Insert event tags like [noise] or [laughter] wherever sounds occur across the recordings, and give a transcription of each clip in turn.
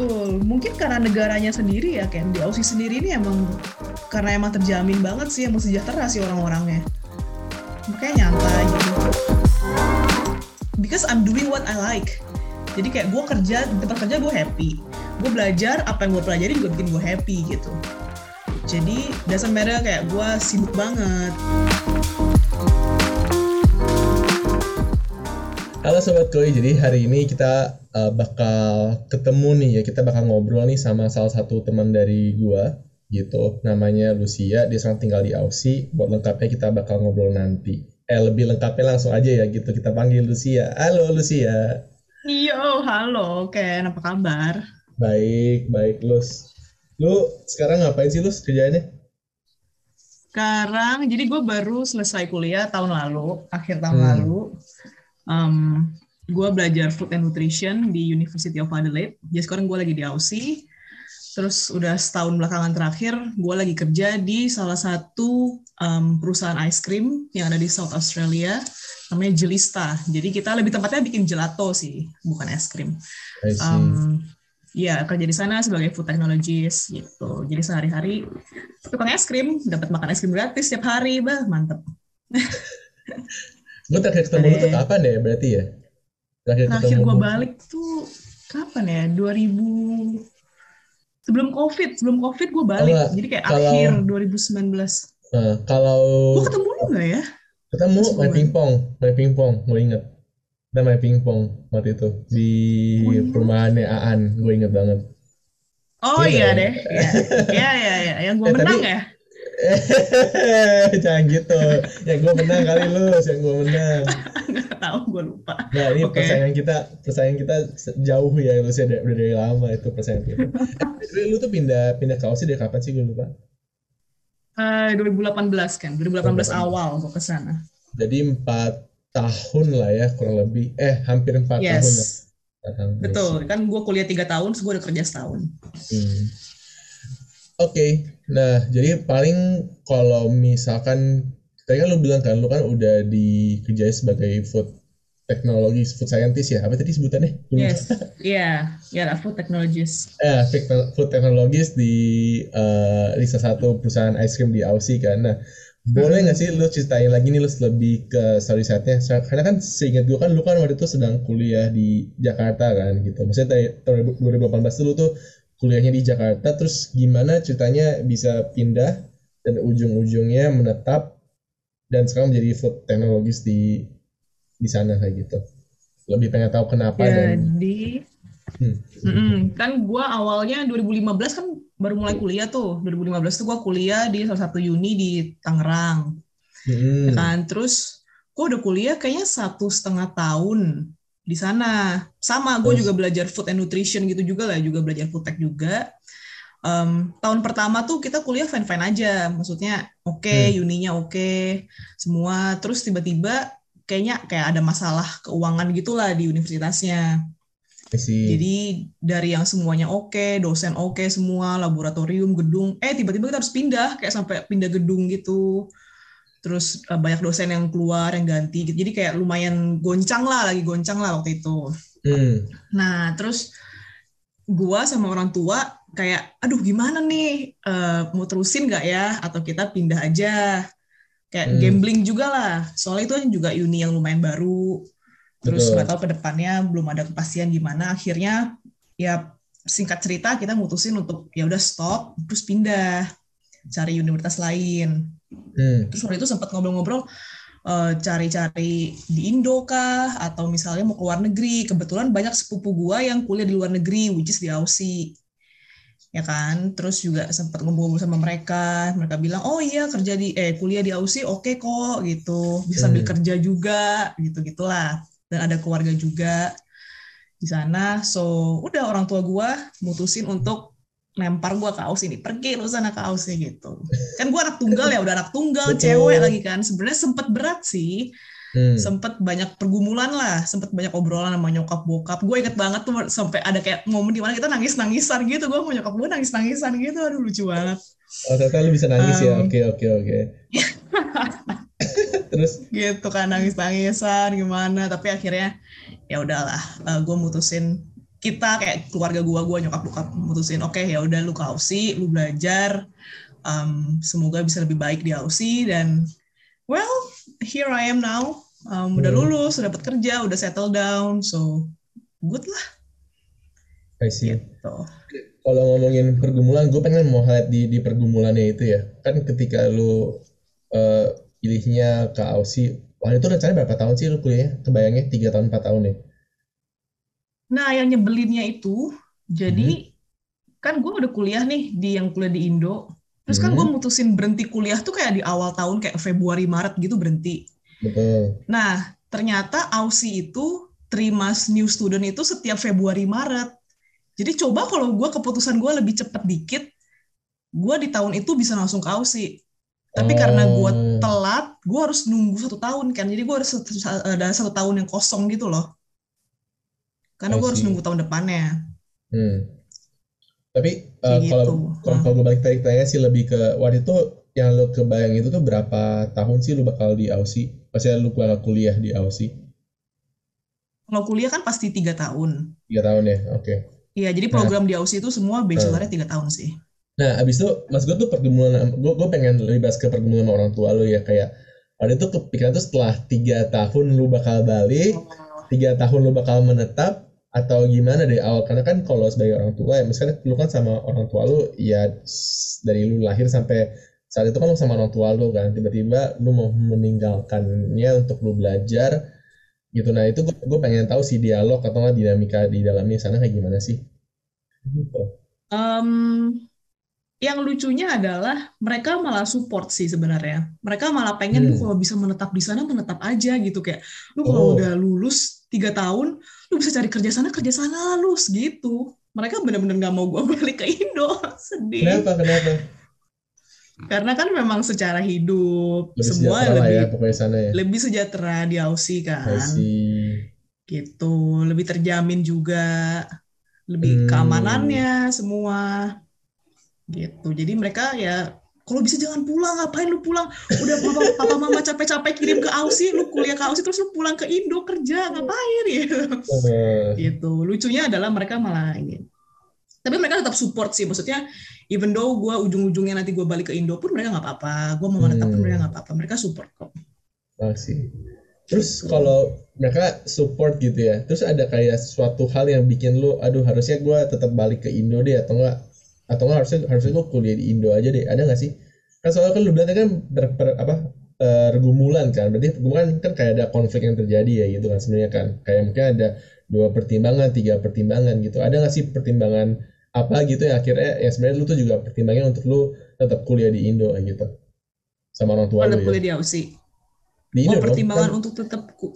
Betul, mungkin karena negaranya sendiri ya Ken, di Aussie sendiri ini emang karena emang terjamin banget sih, emang sejahtera sih orang-orangnya. Makanya nyantai gitu. Because I'm doing what I like. Jadi kayak gue kerja, di tempat kerja gue happy. Gue belajar, apa yang gue pelajari juga bikin gue happy gitu. Jadi doesn't matter kayak gue sibuk banget. Halo Sobat Koi, jadi hari ini kita uh, bakal ketemu nih ya, kita bakal ngobrol nih sama salah satu teman dari gua gitu, namanya Lucia, dia sekarang tinggal di Aussie, buat lengkapnya kita bakal ngobrol nanti. Eh lebih lengkapnya langsung aja ya gitu, kita panggil Lucia. Halo Lucia. Yo, halo Ken, apa kabar? Baik, baik Lus. Lu sekarang ngapain sih Lus kerjaannya? Sekarang, jadi gue baru selesai kuliah tahun lalu, akhir tahun Hmm. lalu. Um, gue belajar food and nutrition di University of Adelaide. Jadi sekarang gue lagi di Aussie. Terus udah setahun belakangan terakhir, gue lagi kerja di salah satu um, perusahaan ice cream yang ada di South Australia, namanya Gelista. Jadi kita lebih tempatnya bikin gelato sih, bukan es krim. Um, ya kerja di sana sebagai food technologist gitu. Jadi sehari-hari tukang es krim, dapat makan es krim gratis setiap hari, bah mantep. Gue terakhir ketemu Ada- kapan ya berarti ya? Terakhir, Terakhir gue balik tuh kapan ya? 2000 sebelum covid, sebelum covid gue balik. enggak. Jadi kayak Kalau- akhir 2019. Nah, kalau Gue ketemu lu nggak ya? ketemu main pingpong, main pingpong, gue inget. Kita main pingpong waktu itu di Oh, iya? perumahannya Aan, gue inget banget. Oh Iya iya ya? deh, iya, [laughs] iya, iya, iya. yang gue Eh, menang ya. [laughs] Jangan gitu. Ya gue menang kali lu, yang gue menang. [laughs] Nggak tahu, gue lupa. Nah ini Oke. persaingan kita, persaingan kita jauh ya lu sih udah dari lama itu persaingan kita. [laughs] Eh, lu tuh pindah pindah ke Aussie dari kapan sih gue lupa? Eh, 2018 kan, 2018 2018. awal gue ke sana. Jadi empat tahun lah ya kurang lebih. Eh hampir empat tahun lah. Yes, tahun. betul. Kan gue kuliah tiga tahun, terus gue udah kerja setahun. Hmm. Oke, nah jadi paling kalau misalkan tadi kan lu bilang kan lu kan udah dikerjai sebagai food teknologi, food scientist ya, apa tadi sebutannya? Yes, iya, ya food technologist. Eh, tekno- food technologist di eh, di salah satu perusahaan ice cream di Aussie kan. Nah, boleh nggak sih lu ceritain lagi nih lu lebih ke story side-nya? Karena kan seingat gue kan lu kan waktu itu sedang kuliah di Jakarta kan gitu. Maksudnya dari tahun 2018 tuh lu tuh kuliahnya di Jakarta, terus gimana ceritanya bisa pindah dan ujung-ujungnya menetap dan sekarang menjadi food technologist di di sana kayak gitu. Lebih pengen tahu kenapa dan Jadi, Hmm. mm-mm, kan gue awalnya 2015 kan baru mulai kuliah tuh. 2015 tuh gue kuliah di salah satu uni di Tangerang. Hmm. kan terus gue udah kuliah kayaknya satu setengah tahun di sana. Sama gue juga belajar food and nutrition gitu juga lah juga belajar food tech juga. Em, tahun pertama tuh kita kuliah fine fine aja maksudnya oke Hmm. uninya oke semua. Terus tiba-tiba kayaknya kayak ada masalah keuangan gitulah di universitasnya. Jadi dari yang semuanya oke, dosen oke semua, laboratorium, gedung, eh tiba-tiba kita harus pindah, kayak sampai pindah gedung gitu. Terus eh, banyak dosen yang keluar, yang ganti. gitu. Jadi kayak lumayan goncang lah, lagi goncang lah waktu itu. Hmm. Nah, terus gua sama orang tua kayak, aduh gimana nih, eh, mau terusin nggak ya? Atau kita pindah aja? Kayak Hmm. gambling juga lah. Soalnya itu kan juga uni yang lumayan baru. Terus nggak tahu ke depannya belum ada kepastian gimana. Akhirnya ya singkat cerita kita mutusin untuk ya udah stop, terus pindah cari universitas lain. Hmm. Terus waktu itu sempat ngobrol-ngobrol eh, cari-cari di Indo kah atau misalnya mau ke luar negeri. Kebetulan banyak sepupu gua yang kuliah di luar negeri, which is di Aussie. Ya kan? Terus juga sempat ngobrol-ngobrol sama mereka. Mereka bilang, "Oh iya, kerja di eh kuliah di Aussie oke kok." gitu. Bisa sambil Hmm. kerja juga, gitu-gitulah. Dan ada keluarga juga di sana. So, udah orang tua gua mutusin untuk lempar gua ke Aussie nih. Pergi lu sana ke Aussie gitu kan gue anak tunggal ya udah anak tunggal Betul. cewek lagi kan sebenarnya sempet berat sih Hmm. sempet banyak pergumulan lah sempet banyak obrolan sama nyokap bokap gue inget banget tuh sampai ada kayak momen di mana kita nangis nangisan gitu gue sama nyokap gue nangis nangisan gitu aduh lucu banget Oh ternyata lu bisa nangis ya? Um. Oke oke oke. [laughs] Terus gitu kan nangis nangisan gimana tapi akhirnya ya udahlah gue mutusin kita kayak keluarga gua gua nyokap bokap mutusin oke okay, ya udah lu ke Aussie lu belajar um, semoga bisa lebih baik di Aussie dan well here I am now um, udah Hmm. lulus udah dapat kerja udah settle down so good lah I see. gitu Kalau ngomongin pergumulan, gue pengen mau highlight di di pergumulannya itu ya. Kan ketika lu eh, pilihnya ke Aussie, wah itu rencananya berapa tahun sih lu kuliahnya? Kebayangnya 3 tahun 4 tahun ya? Nah yang nyebelinnya itu jadi Hmm. kan gue udah kuliah nih di yang kuliah di Indo terus kan gue Hmm. mutusin berhenti kuliah tuh kayak di awal tahun kayak Februari Maret gitu berhenti Betul. Nah, ternyata Aussie itu terima new student itu setiap Februari Maret. Jadi coba kalau gue keputusan gue lebih cepat dikit, gue di tahun itu bisa langsung ke Aussie. Tapi karena gue Oh. telat, gue harus nunggu satu tahun kan. Jadi gue harus ada satu tahun yang kosong gitu loh. Karena gue harus nunggu tahun depannya. Hmm. Tapi Kayak kalau gitu. kalau Hmm. kalau gue balik tarik tanya sih lebih ke waktu itu yang lu kebayang itu tuh berapa tahun sih lu bakal di Aussie? Maksudnya lu bakal kuliah di Aussie? Kalau kuliah kan pasti tiga tahun. Tiga tahun ya? Oke. Iya, jadi Nah. program di Aussie itu semua bachelornya tiga tahun sih. Nah, abis itu, mas gue tuh pergumulan, gue gue pengen lebih bahas ke pergumulan sama orang tua lu ya, kayak waktu itu kepikiran tuh setelah tiga tahun lu bakal balik, tiga tahun lu bakal menetap, atau gimana dari awal, karena kan kalau sebagai orang tua ya, misalnya lu kan sama orang tua lu, ya dari lu lahir sampai saat itu kan lu sama orang tua lu kan, tiba-tiba lu mau meninggalkannya untuk lu belajar, gitu. Nah itu gue, pengen tahu sih dialog atau nggak dinamika di dalamnya sana kayak gimana sih? Gitu. Em, yang lucunya adalah mereka malah support sih sebenarnya. Mereka malah pengen lu Hmm. kalau bisa menetap di sana menetap aja gitu kayak lu kalau Oh. udah lulus tiga tahun lu bisa cari kerja sana kerja sana lulus gitu. Mereka bener-bener nggak mau gue [laughs] balik ke Indo sedih. Kenapa? Kenapa? Karena kan memang secara hidup Lebih semua lah lebih ya pokoknya sana ya. lebih sejahtera di Aussie kan. see. gitu lebih terjamin juga lebih Hmm. keamanannya semua gitu jadi mereka ya kalau bisa jangan pulang ngapain lu pulang? Udah papa, papa mama capek-capek kirim ke Aussie lu kuliah ke Aussie terus lu pulang ke Indo kerja ngapain gitu Eh, gitu. Lucunya adalah mereka malah ini. Tapi mereka tetap support sih maksudnya even though gue ujung-ujungnya nanti gue balik ke Indo pun mereka nggak apa-apa. Gue mau menetap pun Hmm. mereka nggak apa-apa. Mereka support kok. I see. Terus kalau mereka support gitu ya, terus ada kayak suatu hal yang bikin lu, aduh harusnya gue tetap balik ke Indo deh atau enggak, atau enggak harusnya harusnya gue kuliah di Indo aja deh, ada nggak sih? Kan soalnya kan lu bilang kan ber, ber- apa pergumulan kan, berarti pergumulan kan kayak ada konflik yang terjadi ya gitu kan sebenarnya kan, kayak mungkin ada dua pertimbangan, tiga pertimbangan gitu, ada nggak sih pertimbangan apa gitu yang akhirnya ya sebenarnya lu tuh juga pertimbangan untuk lu tetap kuliah di Indo gitu. Sama orang tua lu ya. kuliah di Aussie? Di oh Indo dong, pertimbangan kan- untuk tetap ku-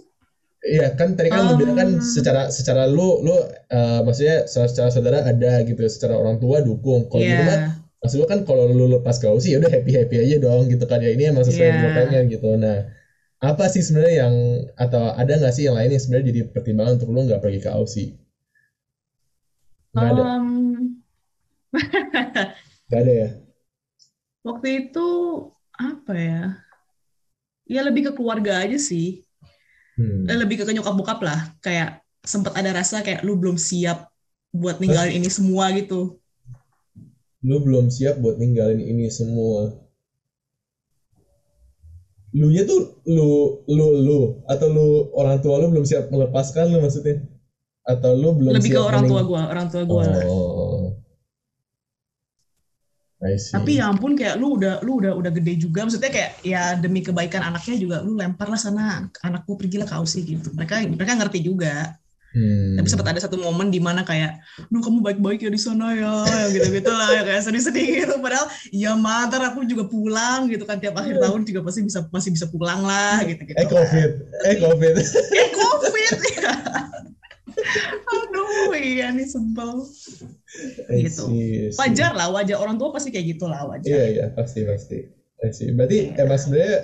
Iya kan tadi kan bilang kan Um. secara secara lu lu eh, maksudnya secara, secara saudara ada gitu secara orang tua dukung kalau gitu mah Iya. maksud lu kan kalau lu lepas ke Aussie ya udah happy happy aja dong gitu kan ya ini emang sesuai yang Iya. pengen gitu nah apa sih sebenarnya yang atau ada nggak sih yang lain yang sebenarnya jadi pertimbangan untuk lu nggak pergi ke Aussie nggak ada Em, [laughs] nggak ada ya waktu itu apa ya? Ya lebih ke keluarga aja sih. Hmm. Eh, Lebih ke nyokap bokap lah. Kayak sempat ada rasa kayak lu belum siap buat ninggalin ini semua gitu. lu belum siap buat ninggalin ini semua lu nya tuh lu lu lu atau lu orang tua lu belum siap melepaskan lu maksudnya atau lu belum Lebih ke siap orang tua gua, orang tua gua lah. oh see. Tapi ya ampun kayak lu udah lu udah udah gede juga maksudnya kayak ya demi kebaikan anaknya juga lu lempar lah sana anakku pergilah ke Aussie gitu. Mereka mereka ngerti juga. Hmm. Tapi sempat ada satu momen di mana kayak, lu kamu baik-baik ya di sana ya, yang gitu-gitu lah, ya kayak sedih-sedih gitu. Padahal, ya mother aku juga pulang gitu kan tiap akhir tahun juga pasti bisa masih bisa pulang lah gitu-gitu. eh covid eh covid Eh covid ya. [laughs] Aduh, iya nih sebel. I Gitu. see, I see. Wajar lah, wajar orang tua pasti kayak gitu lah, wajar. iya iya pasti pasti I see. berarti emang sebenarnya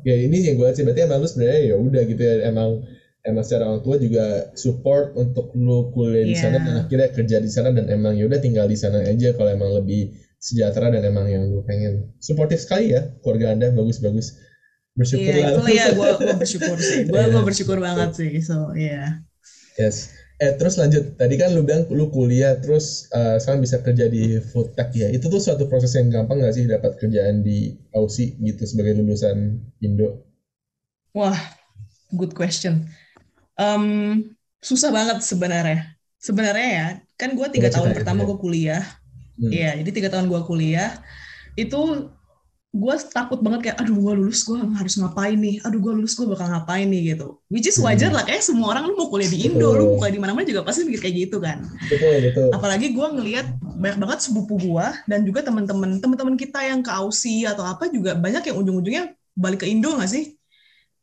ya ini yang gue sih berarti emang lu sebenarnya ya udah gitu ya emang emang secara orang tua juga support untuk lu kuliah di Iya. sana dan akhirnya kerja di sana dan emang ya udah tinggal di sana aja kalau emang lebih sejahtera dan emang yang lu pengen suportif sekali ya keluarga anda bagus bagus bersyukur Iya, lah itulah ya gue [laughs] bersyukur sih. Gue Iya. gue bersyukur banget sih. So, iya. yes eh terus lanjut. Tadi kan lu bilang lu kuliah terus uh, sekarang bisa kerja di food tech ya. Itu tuh suatu proses yang gampang gak sih dapat kerjaan di Aussie gitu sebagai lulusan Indo? Wah good question. Um, susah banget sebenarnya. Sebenarnya ya kan gue tiga tahun pertama gue kuliah. Hmm. Iya, jadi tiga tahun gue kuliah itu gue takut banget kayak aduh gue lulus gue harus ngapain nih? Aduh gue lulus gue bakal ngapain nih? Gitu. Which is wajar hmm. lah kayak semua orang lu mau kuliah di Indo betul. lu kuliah di mana-mana juga pasti mikir kayak gitu kan. Betul betul. Apalagi gue ngelihat banyak banget sepupu gue dan juga teman-teman teman-teman kita yang ke Aussie atau apa juga banyak yang ujung-ujungnya balik ke Indo nggak sih?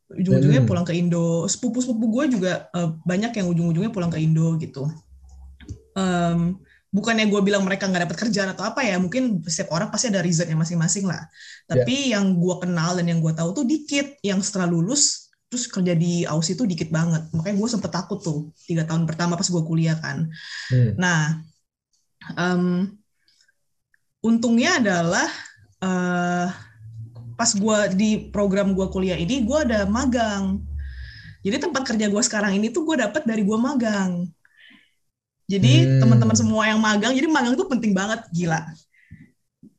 Ujung-ujungnya hmm. pulang ke Indo. Sepupu-sepupu gue juga uh, banyak yang ujung-ujungnya pulang ke Indo gitu. Um, bukannya gue bilang mereka nggak dapat kerjaan atau apa ya mungkin setiap orang pasti ada reasonnya masing-masing lah. Tapi yeah. yang gue kenal dan yang gue tahu tuh dikit yang setelah lulus terus kerja di Aussie tuh dikit banget. Makanya gue sempet takut tuh tiga tahun pertama pas gue kuliah kan. Hmm. nah um, untungnya adalah uh, pas gue di program gue kuliah ini gue ada magang. Jadi tempat kerja gue sekarang ini tuh gue dapet dari gue magang jadi hmm. teman-teman semua yang magang, jadi magang itu penting banget, gila.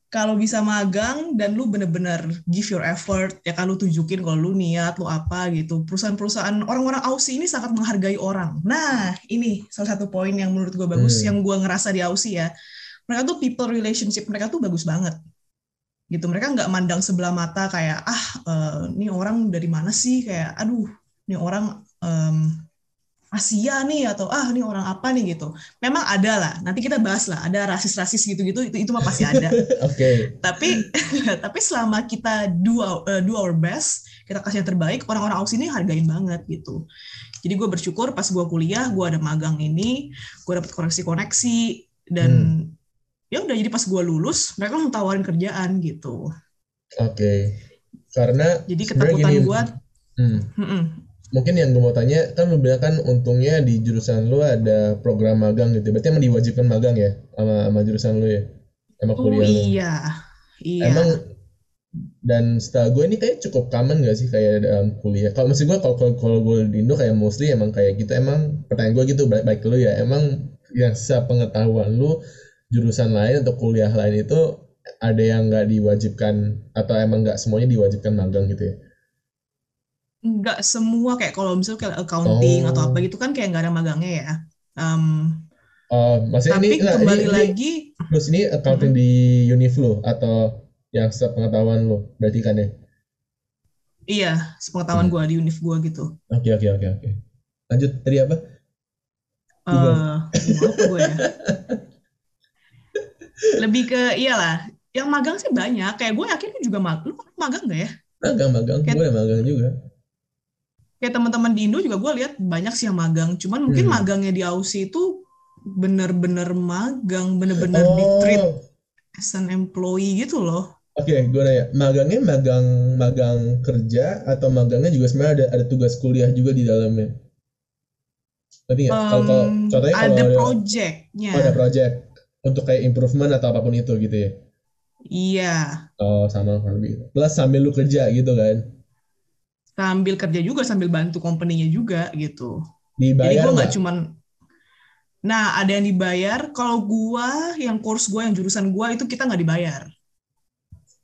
Kalau bisa magang dan lu bener-bener give your effort, ya kan lu tunjukin kalau lu niat, lu apa gitu. Perusahaan-perusahaan orang-orang Aussie ini sangat menghargai orang. Nah, ini salah satu poin yang menurut gue bagus, hmm. yang gue ngerasa di Aussie ya. Mereka tuh people relationship mereka tuh bagus banget gitu mereka nggak mandang sebelah mata kayak ah uh, ini orang dari mana sih kayak aduh ini orang um, Asia nih atau ah ini orang apa nih gitu. Memang ada lah. Nanti kita bahas lah. Ada rasis-rasis gitu-gitu itu itu mah pasti ada. [laughs] Oke. okay. Tapi [laughs] tapi selama kita do uh, do our best, kita kasih yang terbaik, orang-orang Aussie ini hargain banget gitu. Jadi gue bersyukur pas gue kuliah, gue ada magang ini, gue dapat koneksi-koneksi dan hmm. ya udah jadi pas gue lulus, mereka langsung tawarin kerjaan gitu. Oke. Okay. Karena jadi ketakutan gue hmm mungkin yang gue mau tanya kan lu bilang kan untungnya di jurusan lu ada program magang gitu. Berarti emang diwajibkan magang ya? Sama sama jurusan lu ya? Sama oh, kuliah oh, lu? iya. Iya. Emang dan setelah gue ini kayak cukup common gak sih kayak dalam kuliah? Kalau masih gue kalau kalau gue di Indo kayak mostly emang kayak gitu. Emang pertanyaan gue gitu baik baik lu ya. Emang yang sepengetahuan lu jurusan lain atau kuliah lain itu ada yang nggak diwajibkan atau emang nggak semuanya diwajibkan magang gitu ya nggak semua kayak kalau misalnya kayak accounting oh. atau apa gitu kan kayak nggak ada magangnya ya. Um, uh, maksudnya tapi ini, kembali ini, lagi. Terus ini accounting hmm. di Uniflu atau yang sepengetahuan lo berarti kan ya? Iya, sepengetahuan hmm. gue di Unif gue gitu. Oke okay, oke okay, oke okay, oke. Lanjut tadi apa? Uh, apa gue ya? [laughs] Lebih ke iyalah, yang magang sih banyak. Kayak gue yakin juga magang. Lu magang gak ya? Magang, magang. Gue magang juga kayak teman-teman di Indo juga gue lihat banyak sih yang magang cuman mungkin hmm. magangnya di Aussie itu bener-bener magang bener-bener oh. di treat as an employee gitu loh Oke, okay, gue nanya, magangnya magang magang kerja atau magangnya juga sebenarnya ada ada tugas kuliah juga di dalamnya? Tadi nggak? Um, kalau, contohnya ada kalau projectnya. Oh, ada project untuk kayak improvement atau apa pun itu gitu ya? Iya. Oh, sama lebih. Plus sambil lu kerja gitu kan? Sambil kerja juga sambil bantu company-nya juga gitu. Dibayar Jadi gue nggak cuman Nah, ada yang dibayar. Kalau gua, yang course gua, yang jurusan gua itu kita nggak dibayar.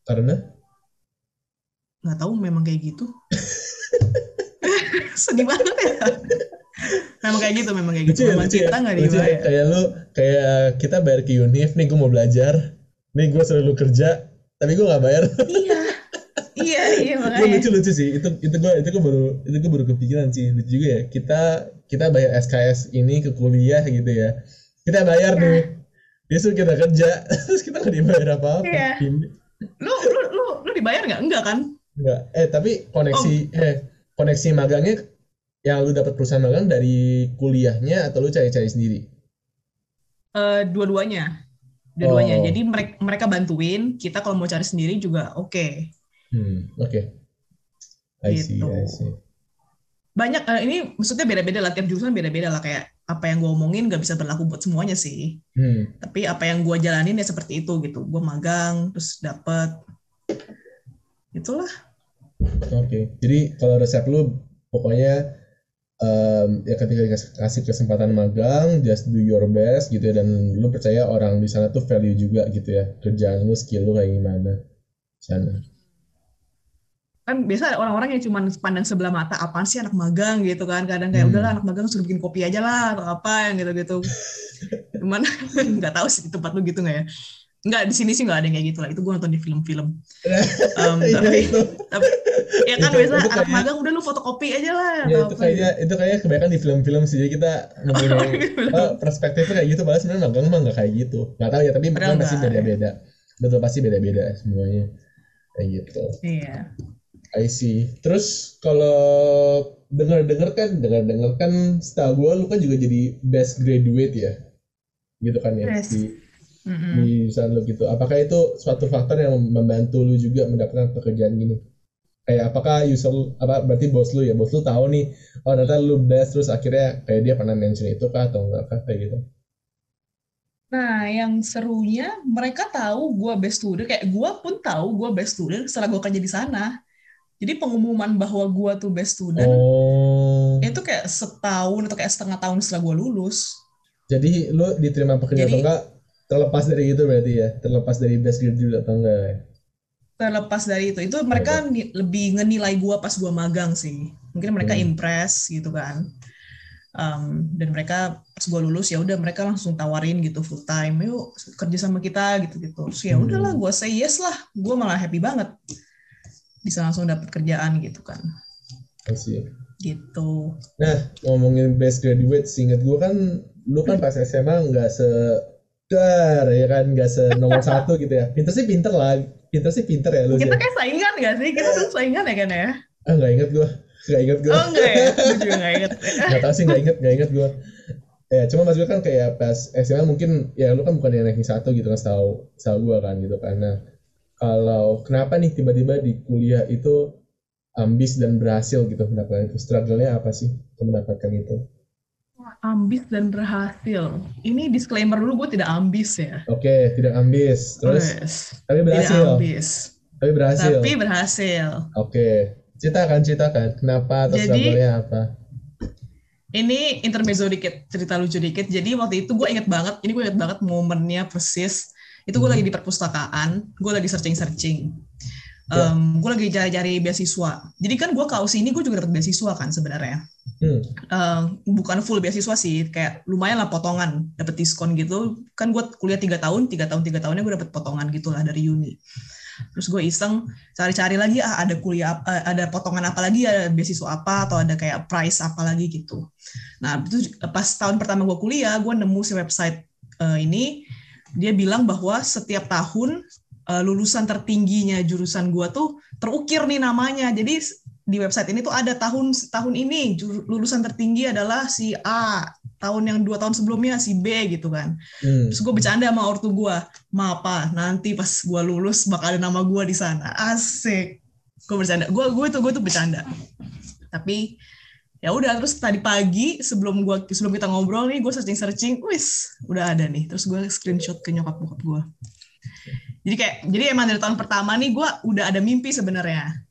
Karena? Nggak tahu, memang kayak gitu. [laughs] Sedih banget ya. memang kayak gitu, memang kayak gitu. Lucu, memang kita nggak dibayar. Kayak lu, kayak kita bayar ke Unif, nih gue mau belajar, nih gue selalu kerja, tapi gue nggak bayar. Iya iya makanya lucu lucu sih itu itu gue itu gue baru itu gue baru kepikiran sih lucu juga ya kita kita bayar SKS ini ke kuliah gitu ya kita bayar ya. nih besok kita kerja [laughs] terus kita nggak dibayar apa apa iya. lu lu lu lu dibayar nggak enggak kan enggak eh tapi koneksi oh. eh koneksi magangnya yang lu dapat perusahaan magang dari kuliahnya atau lu cari-cari sendiri uh, dua-duanya dua-duanya. Oh. Jadi mereka mereka bantuin, kita kalau mau cari sendiri juga oke. Okay. Hmm, oke. Okay. I see, gitu. I see. Banyak uh, ini maksudnya beda-beda lah tiap jurusan beda-beda lah kayak apa yang gue omongin gak bisa berlaku buat semuanya sih. Hmm. Tapi apa yang gue jalanin ya seperti itu gitu. Gue magang terus dapet itulah. Oke. Okay. Jadi kalau resep lu pokoknya um, ya ketika dikasih kasih kesempatan magang just do your best gitu ya dan lu percaya orang di sana tuh value juga gitu ya kerjaan lu skill lu kayak gimana sana kan biasa ada orang-orang yang cuma pandang sebelah mata apaan sih anak magang? gitu kan. Kadang kayak Hmm. udahlah anak magang suruh bikin kopi aja lah atau apa yang gitu-gitu. Cuman [laughs] nggak tahu sih tempat lu gitu nggak ya. Nggak di sini sih nggak ada yang kayak gitu lah. Itu gue nonton di film-film. [laughs] Um, Iya, tapi, tapi ya kan Itu- biasa itu anak magang udah lu fotokopi aja lah ya atau itu apa kayaknya gitu. itu kayaknya kebanyakan di film-film sih. Jadi kita mempunyai [laughs] oh, perspektifnya kayak gitu. Padahal sebenarnya magang mah nggak kayak gitu. Nggak tahu ya tapi mungkin pasti nggak. beda-beda. Betul pasti beda-beda semuanya. Kayak gitu. Iya I see. Terus kalau dengar-dengar kan, dengar-dengar kan setahu gue lu kan juga jadi best graduate ya, gitu kan ya Yes. di Mm-mm. di lu gitu. Apakah itu suatu faktor yang membantu lu juga mendapatkan pekerjaan gini? Kayak apakah user apa berarti bos lu ya, bos lu tahu nih, oh ternyata lu best terus akhirnya kayak dia pernah mention itu kah atau enggak kah kayak gitu? Nah, yang serunya mereka tahu gue best student, kayak gue pun tahu gue best student setelah gue kerja di sana. Jadi pengumuman bahwa gue tuh best student Oh, itu kayak setahun atau kayak setengah tahun setelah gue lulus. jadi lu diterima pekerjaan Jadi- atau enggak terlepas dari itu berarti ya, terlepas dari best graduate atau enggak ya? Terlepas dari itu, itu mereka ni- lebih ngenilai gue pas gue magang sih. Mungkin mereka Hmm. impress gitu kan. Um, dan mereka pas gue lulus ya udah mereka langsung tawarin gitu full time, yuk kerja sama kita gitu-gitu. Terus ya Hmm. udahlah, gue say yes lah. Gue malah happy banget bisa langsung dapat kerjaan gitu kan. See. Gitu. Nah, ngomongin best graduate, seinget gue kan, lu kan pas SMA nggak se dar ya kan, nggak se nomor [laughs] satu gitu ya. Pinter sih pinter lah, pinter sih pinter ya lu. Kita kayak saingan gak sih? Kita tuh saingan ya kan ya? Ah nggak inget gue, nggak inget gue. Oh enggak ya? [laughs] Gue juga gak inget. Nggak tahu sih nggak inget, nggak inget gue. Ya, cuma mas gue kan kayak pas SMA mungkin ya lu kan bukan yang ranking satu gitu kan, setahu setahu gue kan gitu kan. Kalau kenapa nih tiba-tiba di kuliah itu ambis dan berhasil gitu mendapatkan itu struggle-nya apa sih untuk mendapatkan itu? Ambis dan berhasil. Ini disclaimer dulu, gue tidak ambis ya. Oke, tidak ambis. Terus Yes. tapi Tidak berhasil. ambis. Tapi berhasil. Tapi berhasil. Oke. Ceritakan, ceritakan. Kenapa atau Jadi- struggle-nya apa? Ini intermezzo dikit, cerita lucu dikit. Jadi waktu itu gue inget banget, ini gue inget banget momennya persis. Itu gue Hmm. lagi di perpustakaan, gue lagi searching-searching. Ya. Um, gue lagi cari-cari beasiswa. Jadi kan gue Aussie ini gue juga dapat beasiswa kan sebenarnya. Hmm. Eh, bukan full beasiswa sih, kayak lumayan lah potongan, dapat diskon gitu. Kan gue kuliah tiga tahun, tiga tahun tiga tahunnya gue dapat potongan gitulah dari uni. Terus gue iseng cari-cari lagi ah ada kuliah eh, ada potongan apa lagi, ada beasiswa apa atau ada kayak price apa lagi gitu. Nah itu pas tahun pertama gue kuliah, gue nemu si website eh, ini, dia bilang bahwa setiap tahun eh, lulusan tertingginya jurusan gue tuh terukir nih namanya. Jadi di website ini tuh ada tahun tahun ini lulusan tertinggi adalah si A tahun yang dua tahun sebelumnya si B gitu kan. Hmm. terus gue bercanda sama ortu gue ma apa nanti pas gue lulus bakal ada nama gue di sana. Asik. Gue bercanda. Gue gue tuh gue tuh bercanda. Tapi ya udah terus tadi pagi sebelum gua sebelum kita ngobrol nih gue searching searching wis udah ada nih. Terus gue screenshot ke nyokap bokap gue jadi kayak jadi emang dari tahun pertama nih gue udah ada mimpi sebenarnya.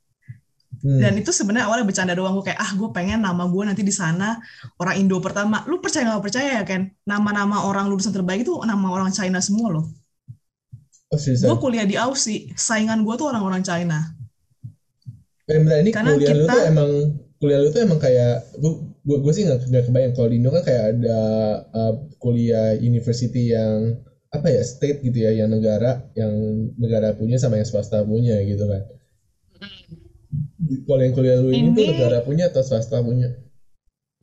Hmm. dan itu sebenarnya awalnya bercanda doang. Gue kayak ah gue pengen nama gue nanti di sana orang Indo pertama. Lu percaya nggak percaya ya kan nama-nama orang lulusan terbaik itu nama orang China semua loh. Oh, gue kuliah di Aussie. Saingan gue tuh orang-orang China. Bentar, ini Karena kuliah lu kita- tuh emang kuliah lu tuh emang kayak gua gua, gua sih nggak nggak kebayang kalau di Indo kan kayak ada uh, kuliah university yang apa ya state gitu ya yang negara yang negara punya sama yang swasta punya gitu kan. Kalau yang kuliah lu ini, tuh Ini- negara punya atau swasta punya?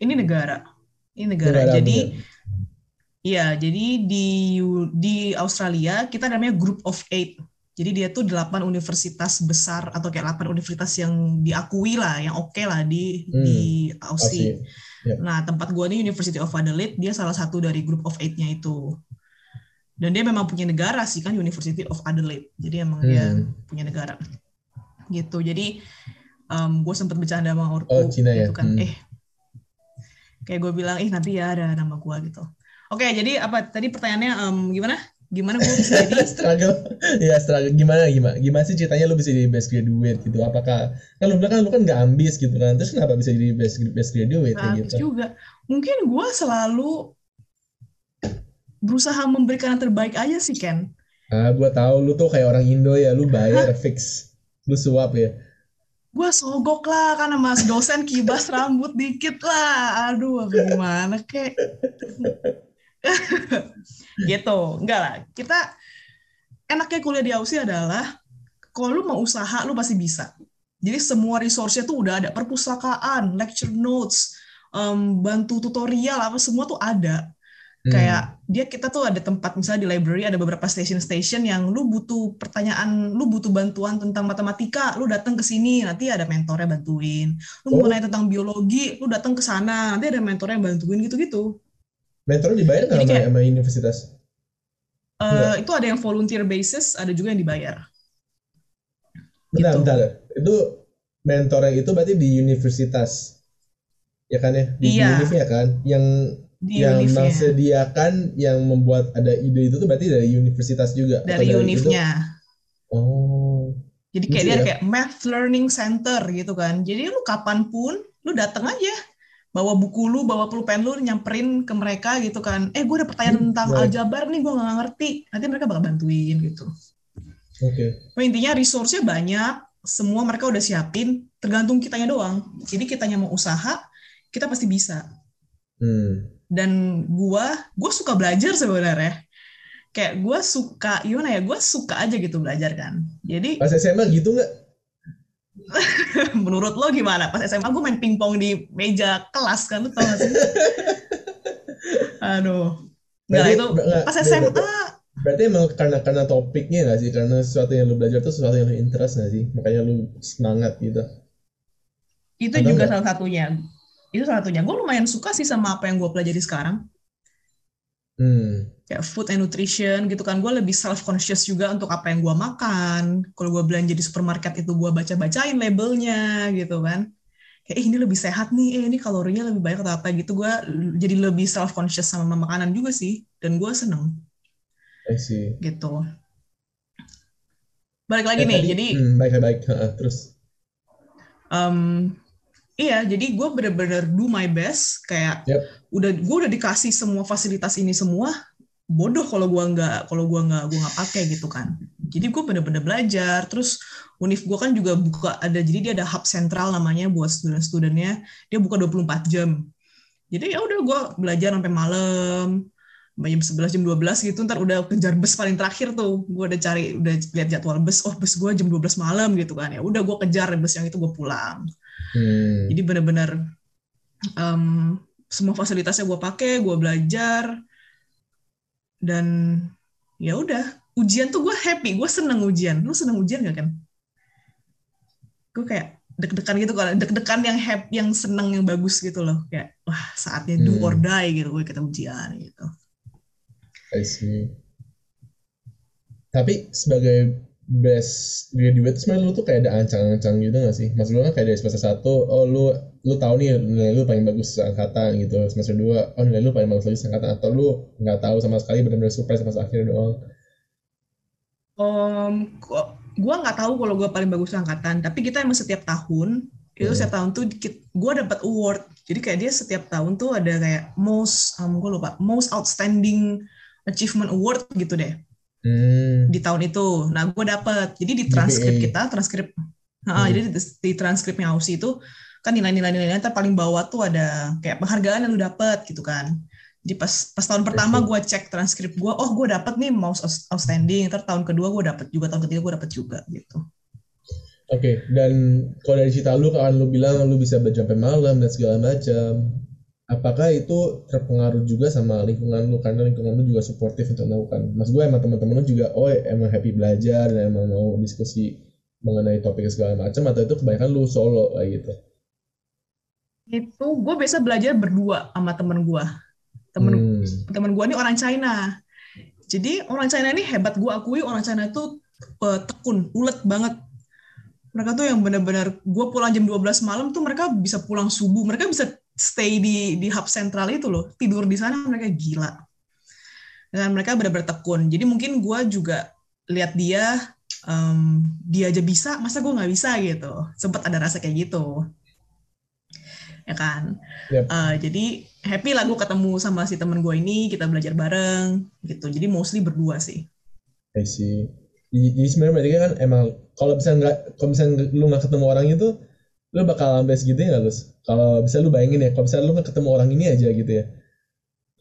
ini negara ini negara, Negara jadi punya. Iya, jadi di di Australia kita namanya Group of Eight. Jadi dia tuh delapan universitas besar atau kayak delapan universitas yang diakui lah, yang oke lah di Hmm, di Aussie. Aussie. Nah, tempat gua nih University of Adelaide, dia salah satu dari Group of Eight-nya itu. Dan dia memang punya negara sih kan University of Adelaide. Jadi emang dia Hmm. punya negara. Gitu. Jadi gue sempat bercanda sama ortu Oh, Cina ya? gitu kan. Hmm. Eh kayak gue bilang, "Ih, nanti ya ada nama gua gitu." Oke, jadi apa tadi pertanyaannya em, gimana? Gimana gue bisa jadi [laughs] struggle. Ya struggle. Gimana gimana? Gimana sih ceritanya lu bisa jadi best graduate gitu? Apakah kan lu bilang kan lu kan nggak ambis gitu kan. Terus kenapa bisa jadi best best graduate nah, gitu? juga. Mungkin gue selalu berusaha memberikan yang terbaik aja sih Ken. Ah gue tahu lu tuh kayak orang Indo ya. Lu bayar [laughs] fix. Lu suap ya. Gue sogok lah karena mas dosen kibas rambut dikit lah. Aduh gimana kek [laughs] [laughs] gitu enggak lah kita enaknya kuliah di Aussie adalah kalau lu mau usaha lu pasti bisa jadi semua resource-nya tuh udah ada perpustakaan lecture notes um, bantu tutorial apa semua tuh ada Hmm. Kayak dia kita tuh ada tempat misalnya di library ada beberapa station-station yang lu butuh pertanyaan, lu butuh bantuan tentang matematika, lu datang ke sini nanti ada mentornya bantuin. Lu oh. mau nanya tentang biologi, lu datang ke sana nanti ada mentornya bantuin gitu-gitu. Mentornya dibayar nggak sama, sama universitas? Uh, itu ada yang volunteer basis, ada juga yang dibayar. Bentar, gitu. bentar. Itu mentornya itu berarti di universitas, ya kan ya? Di iya. ya kan? Yang di yang univnya. menyediakan yang membuat ada ide itu tuh berarti dari universitas juga dari, dari univnya oh jadi kayak dia ya? kayak math learning center gitu kan jadi lu kapan pun lu datang aja bawa buku lu bawa pulpen lu nyamperin ke mereka gitu kan. Eh gue ada pertanyaan hmm, tentang right. aljabar nih gue nggak ngerti. Nanti mereka bakal bantuin gitu. Oke. Okay. nah, intinya resource-nya banyak semua mereka udah siapin tergantung kitanya doang. Jadi kitanya mau usaha kita pasti bisa. Hmm. Dan gue gue suka belajar sebenarnya. Kayak gue suka gimana ya gue suka aja gitu belajar kan. Jadi pas SMA gitu nggak [laughs] menurut lo gimana? Pas SMA gue main pingpong di meja kelas kan lo tau gak sih? [laughs] Aduh. Nggak itu pas SMA berarti emang karena karena topiknya nggak sih? Karena sesuatu yang lo belajar tuh sesuatu yang lo interest nggak sih? Makanya lo semangat gitu. Itu Atau juga enggak? salah satunya. Itu salah satunya. Gue lumayan suka sih sama apa yang gue pelajari sekarang hmm. kayak food and nutrition gitu kan. Gue lebih self conscious juga untuk apa yang gue makan. Kalau gue belanja di supermarket itu gue baca bacain labelnya gitu kan. Kayak eh, ini lebih sehat nih. Eh ini kalorinya lebih banyak atau apa gitu. Gue jadi lebih self conscious sama makanan juga sih. Dan gue seneng. I see. gitu. Balik lagi eh, nih tadi, jadi hmm, baik baik uh, terus. Um, Iya, jadi gue bener-bener do my best. Kayak yep. udah gue udah dikasih semua fasilitas ini semua, bodoh kalau gue nggak kalau gue nggak gue nggak pakai gitu kan. Jadi gue bener-bener belajar. Terus univ gue kan juga buka ada jadi dia ada hub sentral namanya buat student-studentnya. Dia buka 24 jam. Jadi ya udah gue belajar sampai malam jam 11 jam 12 gitu ntar udah kejar bus paling terakhir tuh gue udah cari udah lihat jadwal bus oh bus gue jam 12 malam gitu kan ya udah gue kejar bus yang itu gue pulang Hmm. Jadi benar-benar um, semua fasilitasnya gue pakai, gue belajar dan ya udah ujian tuh gue happy, gue seneng ujian. Lu seneng ujian gak kan? Gue kayak deg-degan gitu kalau deg-degan yang happy, yang seneng, yang bagus gitu loh. Kayak wah saatnya do hmm. or die gitu gue kita ujian gitu. I see. Tapi sebagai best graduate sebenarnya lu tuh kayak ada ancang-ancang gitu gak sih? Maksud lu kan kayak dari semester satu, oh lu lu tahu nih nilai lu paling bagus angkatan gitu. Semester dua, oh nilai lu paling bagus lagi angkatan atau lu nggak tahu sama sekali benar-benar surprise pas akhir doang. Um, gua nggak tahu kalau gua paling bagus angkatan, tapi kita emang setiap tahun itu hmm. setiap tahun tuh gue dapat award. Jadi kayak dia setiap tahun tuh ada kayak most, um, gue lupa, most outstanding achievement award gitu deh hmm. di tahun itu. Nah, gue dapet. Jadi di transkrip kita, transkrip, nah, jadi di, di transkripnya Aussie itu kan nilai-nilai nilainya paling bawah tuh ada kayak penghargaan yang lu dapet gitu kan. Jadi pas pas tahun pertama gue cek transkrip gue, oh gue dapet nih most outstanding. Terus tahun kedua gue dapet juga, tahun ketiga gue dapet juga gitu. Oke, okay, dan kalau dari cerita lu kan lu bilang lu bisa belajar sampai malam dan segala macam apakah itu terpengaruh juga sama lingkungan lu? Karena lingkungan lu juga suportif untuk melakukan. Mas gue emang teman-teman lu juga oh emang happy belajar dan emang mau diskusi mengenai topik segala macam atau itu kebanyakan lu solo kayak gitu. Itu gue biasa belajar berdua sama temen gue. Temen hmm. temen gue ini orang China. Jadi orang China ini hebat gue akui orang China itu uh, tekun ulet banget. Mereka tuh yang benar-benar gue pulang jam 12 malam tuh mereka bisa pulang subuh. Mereka bisa stay di di hub sentral itu loh. Tidur di sana mereka gila. Dan mereka benar-benar tekun. Jadi mungkin gue juga lihat dia um, dia aja bisa masa gue nggak bisa gitu. Sempat ada rasa kayak gitu. Ya kan? Yep. Uh, jadi happy lah gue ketemu sama si temen gue ini kita belajar bareng gitu. Jadi mostly berdua sih. I see. Jadi sebenarnya berarti kan emang kalau bisa nggak kalau misalnya lu nggak ketemu orang itu lu bakal sampai segitu ya nggak Lus? Kalau bisa lu bayangin ya kalau misalnya lu ketemu orang ini aja gitu ya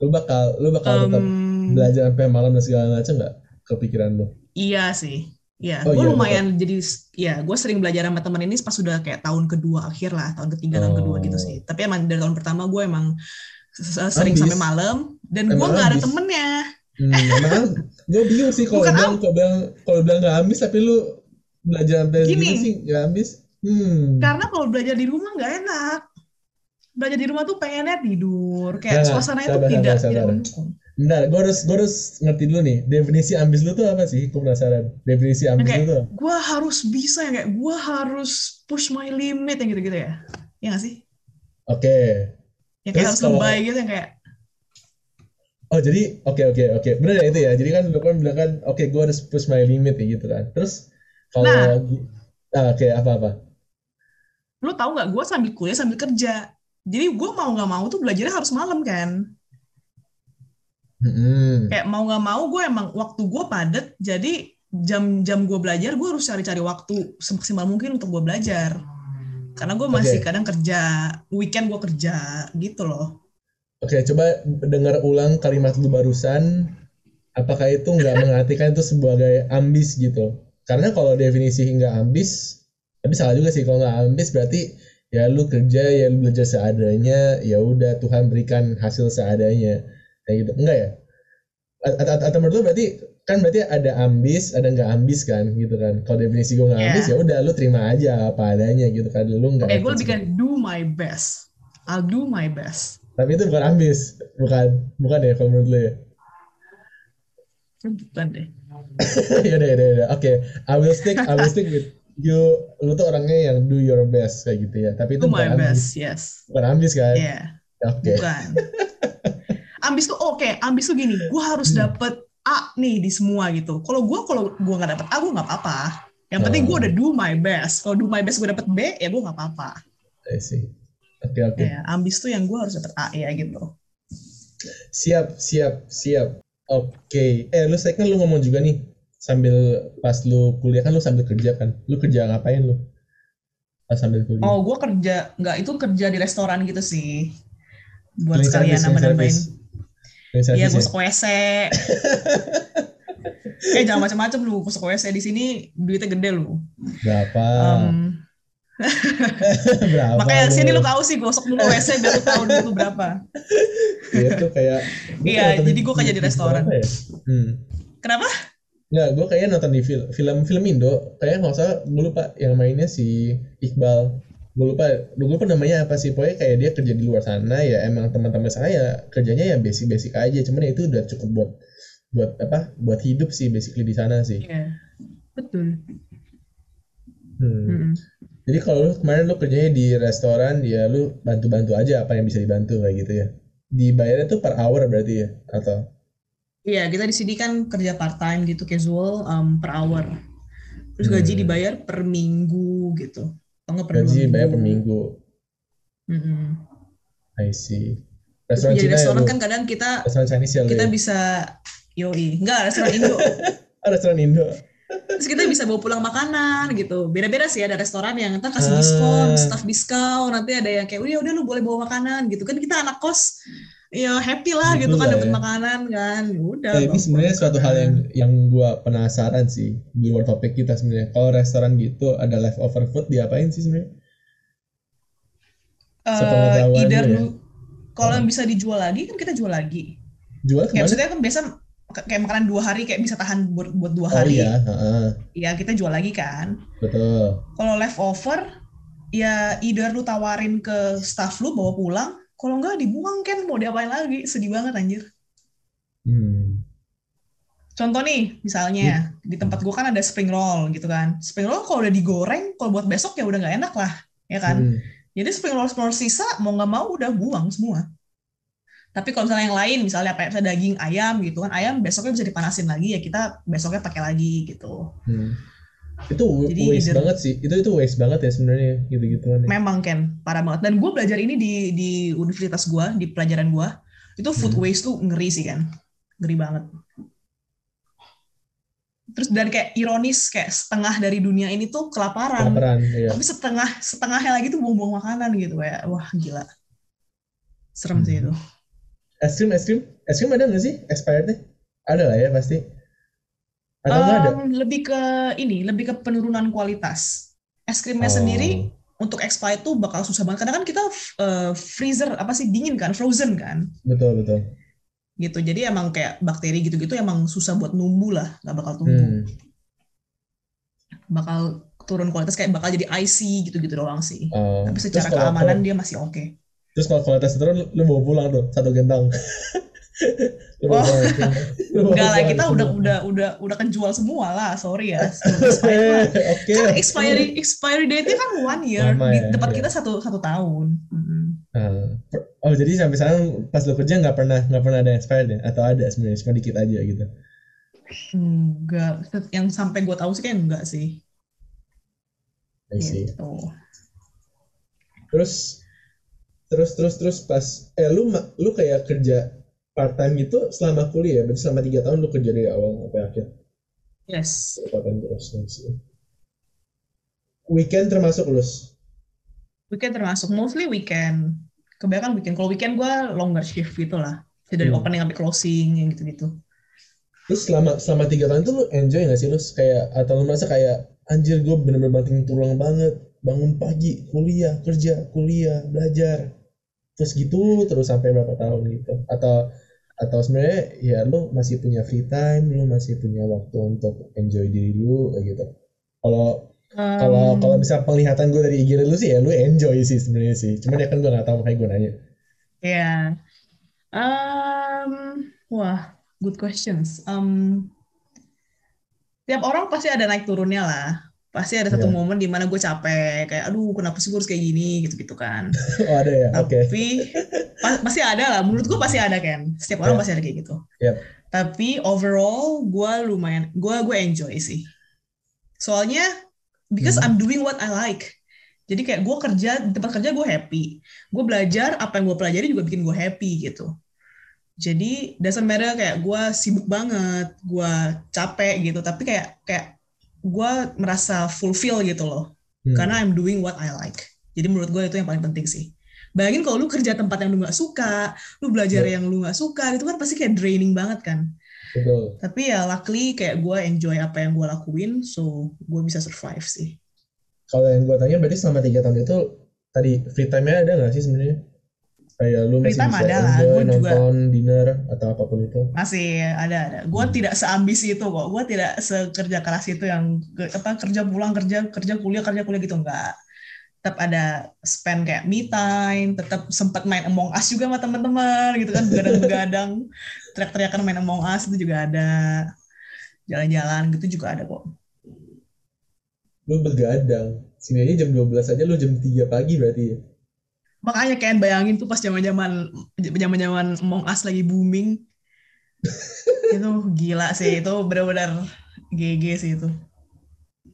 lu bakal lu bakal tetap Um, belajar sampai malam dan segala macam nggak kepikiran lu? iya sih Iya, Oh, gue iya, lumayan jadi ya gue sering belajar sama temen ini pas sudah kayak tahun kedua akhir lah, tahun ketiga tahun kedua gitu Oh. sih. Tapi emang dari tahun pertama gue emang sering Ambis. sampai malam dan gue nggak ada temennya. Hmm, emang gue bingung sih kalau bilang kalau bilang kalau bilang nggak habis tapi lu belajar sampai Gini. sih nggak habis. Hmm. Karena kalau belajar di rumah nggak enak. Belajar di rumah tuh pengennya tidur, kayak Nah, suasananya tuh sabar, tidak sabar, tidak. Bentar, gue harus gue harus ngerti dulu nih definisi ambis lu tuh apa sih? Gue penasaran. Definisi ambis Kayak lu tuh. gue harus bisa ya, kayak gue harus push my limit yang gitu-gitu ya. Ya nggak sih? Oke. Yang kayak Terus harus kalau- lebay gitu yang kayak Oh jadi oke oke oke bener ya itu ya. Jadi kan lu kan bilang kan oke gue harus push my limit ya gitu kan. Terus kalau Nah. ah, oke apa apa? Lu tahu nggak gue sambil kuliah sambil kerja jadi gue mau nggak mau tuh belajarnya harus malam kan Hmm. kayak mau nggak mau gue emang waktu gue padet jadi jam-jam gue belajar gue harus cari-cari waktu semaksimal mungkin untuk gue belajar karena gue masih Oke. kadang kerja weekend gue kerja gitu loh Oke coba dengar ulang kalimat lu barusan. Apakah itu nggak mengartikan itu sebagai ambis gitu? Karena kalau definisi nggak ambis, tapi salah juga sih kalau nggak ambis berarti ya lu kerja ya lu belajar seadanya ya udah Tuhan berikan hasil seadanya. Kayak gitu. Enggak ya? Atau menurut lu berarti kan berarti ada ambis ada nggak ambis kan gitu kan. Kalau definisi gue nggak Iya. ambis ya udah lu terima aja apa adanya gitu kan. Lu nggak oke gue lebih kayak do my best. I'll do my best. Tapi itu bukan ambis bukan bukan ya kalau menurut lu ya? Bukan deh. [laughs] Ya udah ya udah ya oke I will stick I will stick with you lu tuh orangnya yang do your best kayak gitu ya. Tapi itu do my ambis best yes. Bukan ambis kan? Yeah oke. Bukan. [laughs] Ambis tuh oke ambis tuh gini gue harus Hmm. dapet A nih di semua gitu. Kalau gue kalau gue nggak dapet A gue nggak apa-apa. Yang penting gue Oh. udah do my best. Kalau do my best gue dapet B ya gue nggak apa-apa. I see. Oke oke. Ya ambis tuh yang gue harus dapet A ya gitu. Siap siap siap. Oke. Eh lu saya kan lu ngomong juga nih sambil pas lu kuliah kan lu sambil kerja kan lu kerja ngapain lu pas sambil kuliah oh gue kerja nggak itu kerja di restoran gitu sih buat sekalian nama cleaning nambahin Iya, service ya? WC. [laughs] eh jangan macam-macam lu, gosok WC di sini duitnya gede lu. berapa Em, [laughs] berapa makanya sini lu tahu sih gosok dulu WC biar lu tahu duit lu berapa. itu kayak gua Iya, kayak nonton jadi gua kerja di restoran. ya? hmm. Kenapa? Nggak, gue kayaknya nonton di film film film Indo kayaknya nggak usah gue lupa yang mainnya si Iqbal gue lupa gue lupa namanya apa sih pokoknya kayak dia kerja di luar sana ya emang teman-teman saya kerjanya ya basic-basic aja cuman ya itu udah cukup buat buat apa buat hidup sih basically di sana sih Iya. Betul. Hmm. Mm-mm. jadi kalau lu kemarin lu kerjanya di restoran ya lu bantu-bantu aja apa yang bisa dibantu kayak gitu ya dibayarnya tuh per hour berarti ya atau Iya, kita di sini kan kerja part time gitu, casual um, per hour. Terus Hmm. gaji dibayar per minggu gitu. Atau nggak per gaji bayar per minggu Mm-mm. I see restoran jadi Cina ya restoran kan kadang kita restoran Chinese ya kita ya? bisa yoi, enggak restoran Indo. [laughs] Restoran Indo Terus kita bisa bawa pulang makanan gitu. Beda-beda sih ada restoran yang ntar kasih Ah. diskon, staff diskon, nanti ada yang kayak udah udah lu boleh bawa makanan gitu kan kita anak kos ya happy lah gitu Betul kan dapat ya. makanan kan. Ya Udah. Eh, ini bawa sebenarnya suatu hal yang yang gua penasaran sih di luar topik kita sebenarnya. Kalau restoran gitu ada leftover food diapain sih sebenarnya? Eh, sepengetahuan either ya. kalau yang bisa dijual lagi kan kita jual lagi. Jual Kayak ke mana? maksudnya kan biasa kayak makanan dua hari kayak bisa tahan buat buat dua Oh hari. iya, heeh, Ya kita jual lagi kan. betul. Kalau leftover ya either lu tawarin ke staff lu bawa pulang, kalau enggak dibuang kan mau diapain lagi? Sedih banget anjir. Hmm. Contoh nih, misalnya di tempat gua kan ada spring roll gitu kan. Spring roll kalau udah digoreng, kalau buat besok ya udah nggak enak lah, ya kan? Hmm. Jadi spring roll spring roll sisa mau nggak mau udah buang semua. Tapi kalau misalnya yang lain, misalnya kayak misalnya daging ayam gitu kan, ayam besoknya bisa dipanasin lagi ya kita besoknya pakai lagi gitu. Hmm. Itu Jadi waste either- banget sih. Itu itu waste banget ya sebenarnya gitu-gituan. ya. Memang Ken, parah banget. Dan gue belajar ini di di universitas gue, di pelajaran gue, itu food Hmm. waste tuh ngeri sih kan, ngeri banget. Terus dan kayak ironis kayak setengah dari dunia ini tuh kelaparan, Kelaparan, ya. tapi setengah setengahnya lagi tuh buang-buang makanan gitu kayak wah gila, serem sih itu. Es krim, es krim, es krim ada nggak sih expirednya? Ada lah ya pasti. Atau nggak ada? Lebih ke ini, lebih ke penurunan kualitas. Es krimnya Oh. sendiri untuk expired tuh bakal susah banget karena kan kita eh, freezer apa sih dingin kan, frozen kan. Betul betul. gitu jadi emang kayak bakteri gitu-gitu emang susah buat numbuh lah nggak bakal tumbuh Hmm. bakal turun kualitas kayak bakal jadi IC gitu-gitu doang sih Oh. tapi secara keamanan kalau- dia masih oke Terus kalau kualitas turun, lu, bawa pulang tuh satu gentong. [laughs] Oh. enggak lah kita udah udah udah udah kejual semua lah sorry ya. [laughs] Oke. kan expiry expiry date-nya kan one year Lama di ya, tempat iya. kita satu satu tahun. Ah. Oh jadi sampai sekarang pas lu kerja nggak pernah nggak pernah ada expired ya? Atau ada sebenarnya cuma dikit aja gitu? enggak yang sampai gue tahu sih kayak enggak sih gitu Terus terus terus terus pas eh lu lu kayak kerja part time gitu selama kuliah, berarti selama tiga tahun lu kerja dari awal sampai akhir yes part time terus. Weekend termasuk lulus. Weekend termasuk mostly weekend. Kebanyakan weekend. Kalau weekend gue longer shift gitu lah. Jadi dari Hmm. opening sampai closing yang gitu-gitu. Terus selama selama tiga tahun itu lu enjoy gak sih lu kayak atau lu merasa kayak anjir gue bener-bener banting tulang banget bangun pagi kuliah kerja kuliah belajar terus gitu terus sampai berapa tahun gitu atau atau sebenarnya ya lu masih punya free time lu masih punya waktu untuk enjoy diri lu gitu kalau kalau Um, kalau misal penglihatan gue dari IG lu sih ya lu enjoy sih sebenarnya sih cuman ya kan gue nggak tahu makanya gue nanya Ya. Um, wah, good questions. Um, tiap orang pasti ada naik turunnya lah. Pasti ada satu Iya. momen di mana gue capek, kayak aduh kenapa sih gue harus kayak gini gitu-gitu kan. [laughs] oh ada ya oke Tapi pa- pasti ada lah. Menurut gue pasti ada kan. Setiap orang Iya. pasti ada kayak gitu. Yap. Tapi overall gue lumayan, gue gue enjoy sih. Soalnya because Hmm. I'm doing what I like. Jadi kayak gue kerja di tempat kerja gue happy. Gue belajar apa yang gue pelajari juga bikin gue happy gitu. Jadi doesn't matter kayak gue sibuk banget, gue capek gitu. Tapi kayak kayak gue merasa fulfill gitu loh Hmm. karena I'm doing what I like. Jadi menurut gue itu yang paling penting sih. Bayangin kalau lu kerja tempat yang lu nggak suka, lu belajar Ya. yang lu nggak suka, itu kan pasti kayak draining banget kan. betul Tapi ya luckily kayak gue enjoy apa yang gue lakuin, so gue bisa survive sih. Kalau yang gue tanya berarti selama tiga tahun itu tadi free time-nya ada nggak sih sebenarnya? Kayak lu masih bisa ada lah, enjoy gua juga- nonton dinner atau apa pun itu. Masih ada ada. Gue Hmm. tidak seambisi itu kok. Gue tidak sekerja keras itu yang apa kerja pulang kerja kerja kuliah kerja kuliah gitu enggak. Tetap ada spend kayak me time, tetap sempat main Among Us juga sama teman-teman gitu kan begadang-begadang, [laughs] teriak-teriakan main Among Us itu juga ada. Jalan-jalan gitu juga ada kok. Lu begadang. Sini aja jam 12 aja lu jam 3 pagi berarti ya. Makanya kayak bayangin tuh pas zaman-zaman zaman-zaman Among Us lagi booming. [laughs] itu gila sih, itu benar-benar GG sih itu.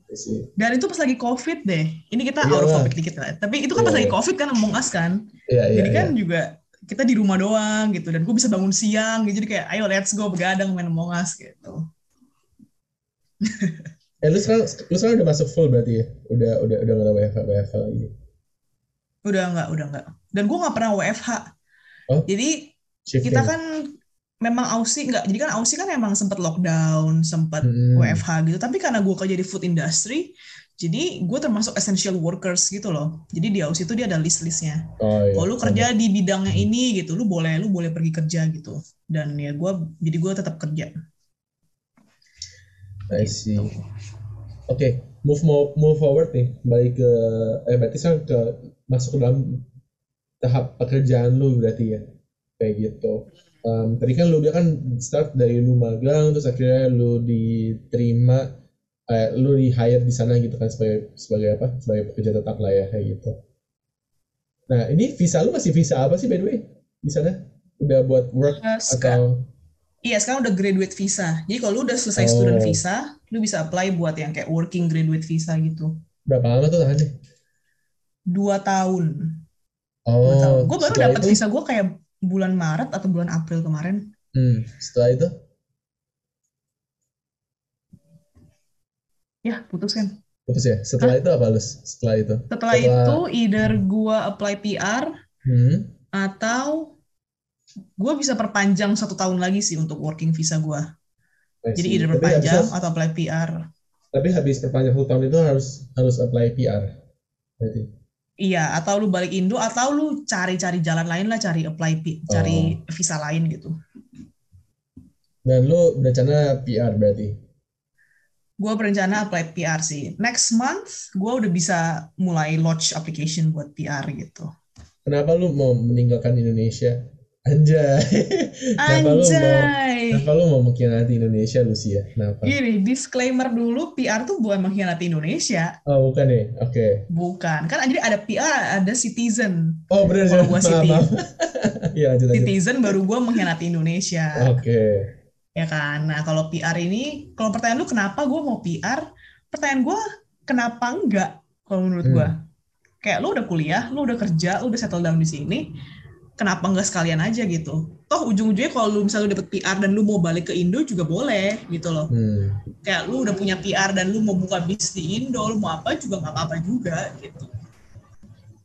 Iya. Dan itu pas lagi COVID deh. Ini kita Iya out of lah. topic dikit lah. Tapi itu kan pas Iya, lagi iya. COVID kan Among Us kan. Iya, iya, Jadi iya. kan juga kita di rumah doang gitu. Dan gue bisa bangun siang gitu. Jadi kayak ayo let's go begadang main Among Us gitu. Eh lu sekarang lu sekarang udah masuk full berarti ya? Udah udah udah nggak ada WFH WFH lagi. Udah enggak, udah enggak. Dan gue nggak pernah WFH. Oh. Jadi Shifting. kita kan memang Aussie enggak. Jadi kan Aussie kan emang sempat lockdown, sempat Hmm. WFH gitu. Tapi karena gue kerja di food industry, jadi gue termasuk essential workers gitu loh. Jadi di Aussie itu dia ada list-listnya. Oh iya. Kalau lu kerja di bidangnya ini gitu, lu boleh lu boleh pergi kerja gitu. Dan ya gue jadi gue tetap kerja. I see. Oke, move mo- move forward nih, balik ke eh berarti sekarang ke masuk ke dalam tahap pekerjaan lu berarti ya, kayak gitu. Em, tadi kan lu bilang kan start dari lu magang, terus akhirnya lu diterima, eh, lu di hire di sana gitu kan sebagai sebagai apa? Sebagai pekerja tetap lah ya kayak gitu. Nah ini visa lu masih visa apa sih by the way di sana? Udah buat work Uh, atau Iya, sekarang udah graduate visa. Jadi kalau lu udah selesai Oh. student visa, lu bisa apply buat yang kayak working graduate visa gitu. berapa lama tuh tahannya? Dua tahun. Oh, tahun. Gue baru dapat visa gue kayak bulan Maret atau bulan April kemarin. hmm, setelah itu, Ya, putus kan. putus ya. Setelah itu apa Lus? Setelah itu, Setelah, Setelah- itu, either gue apply PR hmm, atau gue bisa perpanjang satu tahun lagi sih untuk working visa gue. Jadi either perpanjang habis, atau apply PR. tapi habis perpanjang satu tahun itu harus harus apply PR. Berarti. Iya, atau lu balik Indo atau lu cari-cari jalan lain lah, cari apply cari Oh. visa lain gitu. Dan lu berencana PR berarti. Gue berencana apply PR sih. Next month gue udah bisa mulai launch application buat PR gitu. Kenapa lu mau meninggalkan Indonesia? Anjay. [laughs] Kenapa lu mau Anjay. Kenapa lu mau mengkhianati Indonesia Lucia? Kenapa? Gini, disclaimer dulu, PR tuh bukan mengkhianati Indonesia. Oh, bukan ya? Oke. Bukan. Kan jadi ada PR, ada citizen. Oh, benar Kalau city. maaf. [laughs] Iya, lanjut lanjut. Citizen baru gue mengkhianati Indonesia. Oke. Ya kan? Nah, kalau PR ini, kalau pertanyaan lu kenapa gue mau PR? Pertanyaan gue, kenapa enggak? Kalau menurut Hmm. gue. Kayak lu udah kuliah, lu udah kerja, lu udah settle down di sini, kenapa enggak sekalian aja gitu? Toh ujung-ujungnya kalau lu misalnya lu dapet PR dan lu mau balik ke Indo juga boleh gitu loh. Hmm. Kayak lu udah punya PR dan lu mau buka bisnis di Indo, lu mau apa juga nggak apa-apa juga gitu.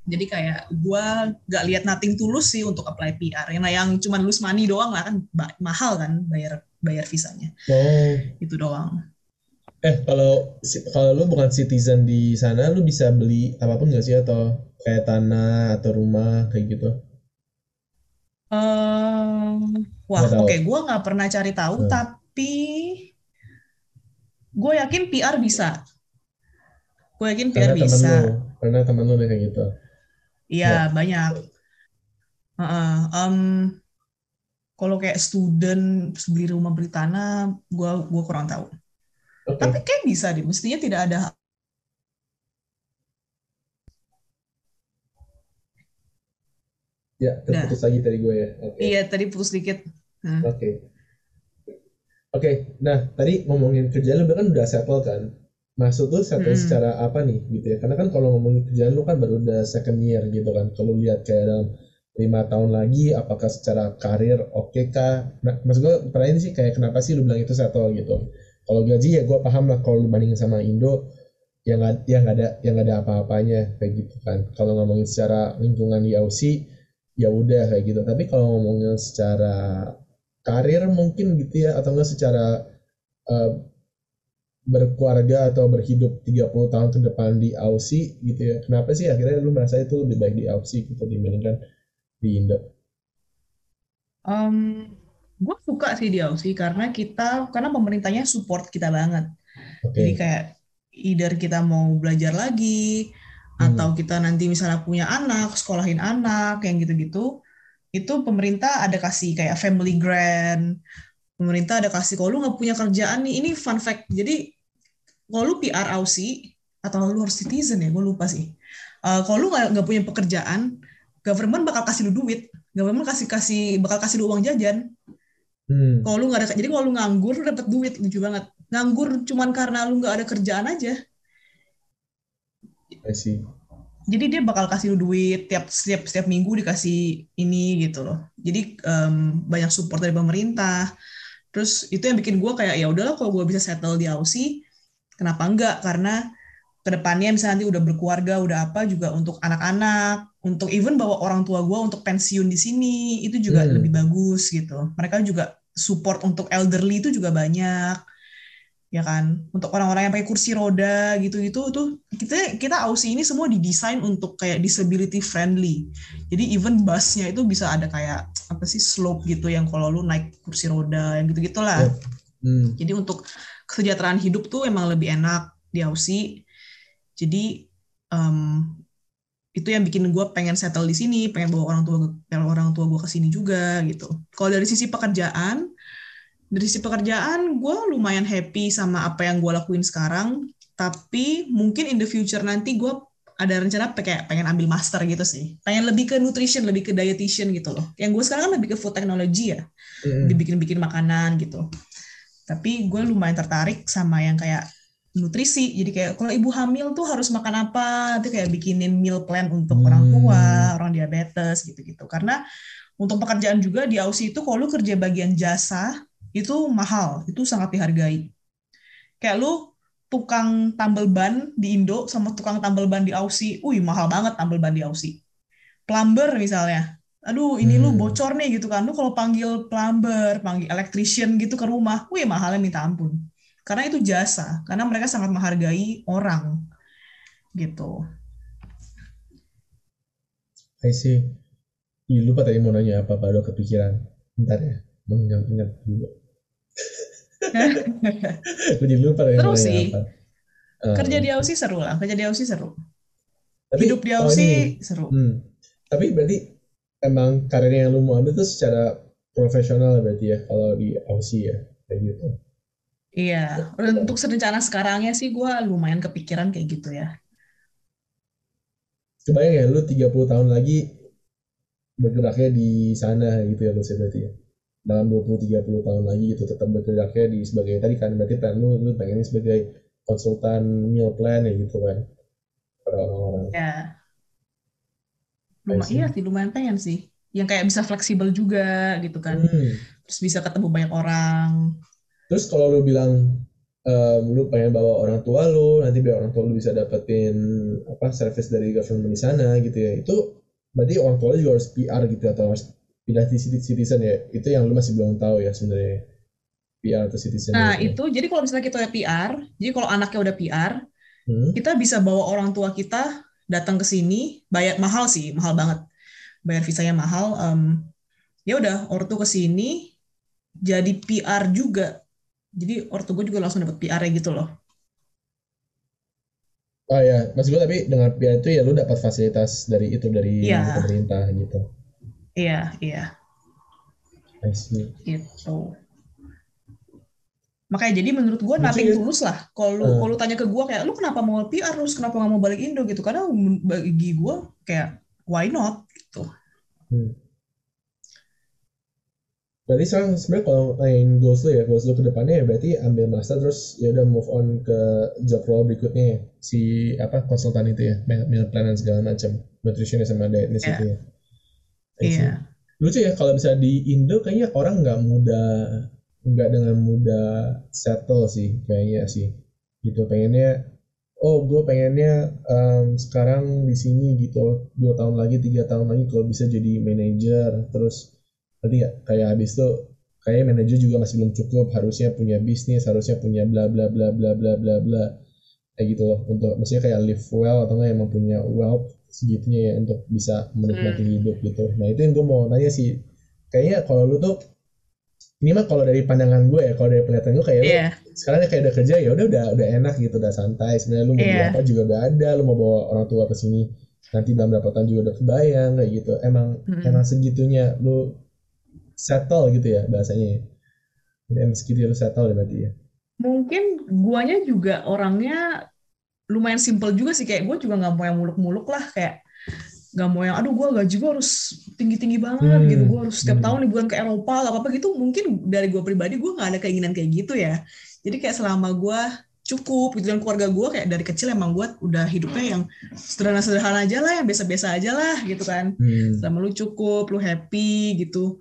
Jadi kayak gua nggak lihat nothing tulus sih untuk apply PR. Yang yang cuma lose money doang lah kan mahal kan bayar bayar visanya. Oh, Itu doang. eh kalau kalau lu bukan citizen di sana, lu bisa beli apa pun nggak sih atau kayak tanah atau rumah kayak gitu? Ehm, wah, oke, gua nggak pernah cari tahu, Hmm. tapi gue yakin PR bisa. Gue yakin PR Karena temen bisa. lu, karena temen lu udah kayak gitu. Iya, banyak. Heeh, em, kalau kayak student beli rumah beli tanah, gua gua kurang tahu. Oke. Tapi kayak bisa deh. Mestinya tidak ada. Ya, terputus lagi tadi gue ya. Oke. Iya, tadi putus dikit. Nah, Oke. Oke, nah tadi ngomongin kerjaan lu kan udah settle kan? Maksud lu settle Mm-mm. secara apa nih gitu ya? Karena kan kalau ngomongin kerjaan lu kan baru udah second year gitu kan. Kalau lihat kayak dalam lima tahun lagi, apakah secara karir oke kah? Nah, maksud gue pertanyaan sih kayak kenapa sih lu bilang itu settle gitu? Kalau gaji ya gue paham lah kalau lu bandingin sama Indo yang nggak yang ada yang ada apa-apanya kayak gitu kan. Kalau ngomongin secara lingkungan di Aussie ya udah kayak gitu. Tapi kalau ngomongin secara karir mungkin gitu ya atau enggak secara eh, berkeluarga atau berhidup 30 tahun ke depan di Aussie gitu ya. Kenapa sih akhirnya lu merasa itu lebih baik di Aussie gitu dibandingkan di Indo? em, gue suka sih di Aussie karena kita karena pemerintahnya support kita banget. Oke. Jadi kayak either kita mau belajar lagi. Atau kita nanti misalnya punya anak, sekolahin anak yang gitu-gitu, itu pemerintah ada kasih kayak family grant, pemerintah ada kasih kalau lu nggak punya kerjaan nih, ini fun fact. Jadi kalau lu PR Aussie atau lu harus citizen ya, gue lupa sih. Eh, kalau lu nggak punya pekerjaan, government bakal kasih lu duit, government kasih kasih bakal kasih lu uang jajan. Hmm. Kalau lu nggak ada, jadi kalau lu nganggur lu dapat duit lucu banget. Nganggur cuman karena lu nggak ada kerjaan aja. I see. Jadi dia bakal kasih lu duit tiap setiap setiap minggu dikasih ini gitu loh. Jadi em, banyak support dari pemerintah. Terus itu yang bikin gue kayak ya udahlah kalau gue bisa settle di Aussie, kenapa enggak? Karena ke depannya misalnya nanti udah berkeluarga, udah apa juga untuk anak-anak, untuk even bawa orang tua gue untuk pensiun di sini itu juga Hmm. lebih bagus gitu. Mereka juga support untuk elderly itu juga banyak ya kan? Untuk orang-orang yang pakai kursi roda gitu-gitu tuh kita kita Aussie ini semua didesain untuk kayak disability friendly. Jadi even busnya itu bisa ada kayak apa sih slope gitu yang kalau lu naik kursi roda yang gitu gitulah Yep. Hmm. jadi untuk kesejahteraan hidup tuh emang lebih enak di Aussie. Jadi em, itu yang bikin gue pengen settle di sini pengen bawa orang tua orang tua gue ke sini juga gitu. Kalau dari sisi pekerjaan dari sisi pekerjaan gue lumayan happy sama apa yang gue lakuin sekarang tapi mungkin in the future nanti gue ada rencana kayak pengen ambil master gitu sih. Pengen lebih ke nutrition, lebih ke dietitian gitu loh. Yang gue sekarang kan lebih ke food technology ya. Mm-mm. Dibikin-bikin makanan gitu. Tapi gue lumayan tertarik sama yang kayak nutrisi. Jadi kayak kalau ibu hamil tuh harus makan apa, nanti kayak bikinin meal plan untuk Hmm. orang tua, orang diabetes gitu-gitu. Karena untuk pekerjaan juga di Aussie itu kalau lu kerja bagian jasa itu mahal, itu sangat dihargai. Kayak lu tukang tambal ban di Indo sama tukang tambal ban di Aussie, wih mahal banget tambal ban di Aussie. Plumber misalnya, aduh ini lu Hmm. bocor nih gitu kan, lu kalau panggil plumber, panggil electrician gitu ke rumah, wih mahalnya minta ampun. Karena itu jasa, karena mereka sangat menghargai orang gitu. I see. Ih, lupa tadi mau nanya apa, baru kepikiran. Bentar ya, mengingat-ingat dulu. Jadi lupa Seru nanya sih. apa. Eh, Kerja di Aussie seru lah, kerja di Aussie seru. tapi, Hidup di oh, Aussie ini. seru. Hmm. Tapi berarti emang karir yang lu mau ambil tuh secara profesional berarti ya kalau di Aussie ya kayak gitu. Iya, untuk rencana sekarangnya sih gue lumayan kepikiran kayak gitu ya. Kebayang ya lu 30 tahun lagi bergeraknya di sana gitu ya lu berarti ya. Dalam 20-30 tahun lagi gitu tetap bergeraknya di sebagai tadi kan berarti plan lu lu pengen sebagai konsultan meal plan ya gitu kan pada orang-orang. Ya, lumayan iya sih lumayan pengen sih. Yang kayak bisa fleksibel juga gitu kan. Hmm. Terus bisa ketemu banyak orang. Terus kalau lu bilang em, lu pengen bawa orang tua lu, nanti biar orang tua lu bisa dapetin apa service dari government di sana gitu ya. Itu berarti orang tua lu juga harus PR gitu atau harus pindah di citi- citizen ya. Itu yang lu masih belum tahu ya sebenarnya. PR atau citizen Nah, gitu. itu jadi kalau misalnya kita udah PR, jadi kalau anaknya udah PR, Hmm. kita bisa bawa orang tua kita datang ke sini, bayar mahal sih, mahal banget. Bayar visanya mahal. em, ya udah, ortu ke sini jadi PR juga. Jadi ortu gue juga langsung dapat PR-nya gitu loh. Oh ya, maksud gue tapi dengan PR itu ya lu dapat fasilitas dari itu dari Iya. pemerintah gitu. Iya, iya, I see. gitu. Makanya jadi menurut gue nothing ya. tulus lah. Kalau lu, kalau lu tanya ke gue kayak, lu kenapa mau PR terus kenapa nggak mau balik Indo gitu? Karena bagi gue kayak, why not? Gitu. Hmm. Berarti sekarang sebenarnya kalau main goals lu ya, goals lu ke depannya ya berarti ambil master terus ya udah move on ke job role berikutnya ya. Si apa konsultan itu ya, meal plan dan segala macam, nutritionist sama dietist Iya. itu ya. Iya. Lucu ya kalau bisa di Indo kayaknya orang nggak mudah nggak dengan mudah settle sih kayaknya sih. Gitu pengennya oh gue pengennya em, sekarang di sini gitu dua tahun lagi tiga tahun lagi kalau bisa jadi manajer terus tadi ya kayak habis itu kayak manajer juga masih belum cukup harusnya punya bisnis harusnya punya bla bla bla bla bla bla bla kayak gitu loh untuk maksudnya kayak live well atau nggak emang punya wealth segitunya ya untuk bisa menikmati hidup gitu. Nah itu yang gue mau nanya sih. Kayaknya kalau lu tuh ini mah kalau dari pandangan gue ya kalau dari penglihatan gue kayak lu Iya. sekarang kayak udah kerja ya udah udah udah enak gitu udah santai. Sebenarnya lu mau beli Iya. apa juga udah ada lu mau bawa orang tua ke sini nanti dalam berapa tahun juga udah kebayang kayak gitu. Emang Mm-mm. emang segitunya lu settle gitu ya bahasanya ya? Emang segitu lu settle ya berarti ya. Mungkin guanya juga orangnya lumayan simple juga sih. Kayak gue juga nggak mau yang muluk-muluk lah. Kayak nggak mau yang, aduh gue gaji gue harus tinggi-tinggi banget Hmm. gitu. Gue harus setiap Hmm. tahun liburan ke Eropa atau apa gitu. Mungkin dari gue pribadi gue nggak ada keinginan kayak gitu ya. Jadi kayak selama gue cukup gitu dan keluarga gue kayak dari kecil emang gue udah hidupnya yang sederhana-sederhana aja lah, yang biasa-biasa aja lah gitu kan. hmm. selama lu cukup, lu happy gitu.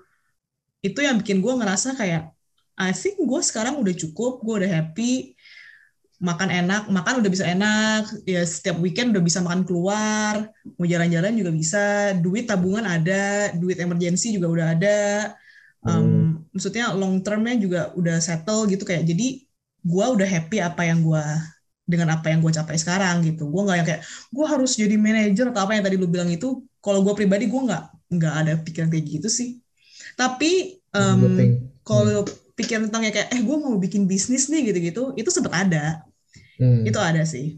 Itu yang bikin gue ngerasa kayak, I think gue sekarang udah cukup, gue udah happy, makan enak, makan udah bisa enak, ya setiap weekend udah bisa makan keluar, mau jalan-jalan juga bisa, duit tabungan ada, duit emergency juga udah ada, Um, maksudnya long termnya juga udah settle gitu kayak, jadi gue udah happy apa yang gue dengan apa yang gue capai sekarang gitu. Gue nggak yang kayak gue harus jadi manajer atau apa yang tadi lu bilang itu. Kalau gue pribadi gue nggak nggak ada pikiran kayak gitu sih. Tapi thing. kalau pikiran tentang ya kayak eh gue mau bikin bisnis nih gitu-gitu itu sempat ada. Hmm. Itu ada sih.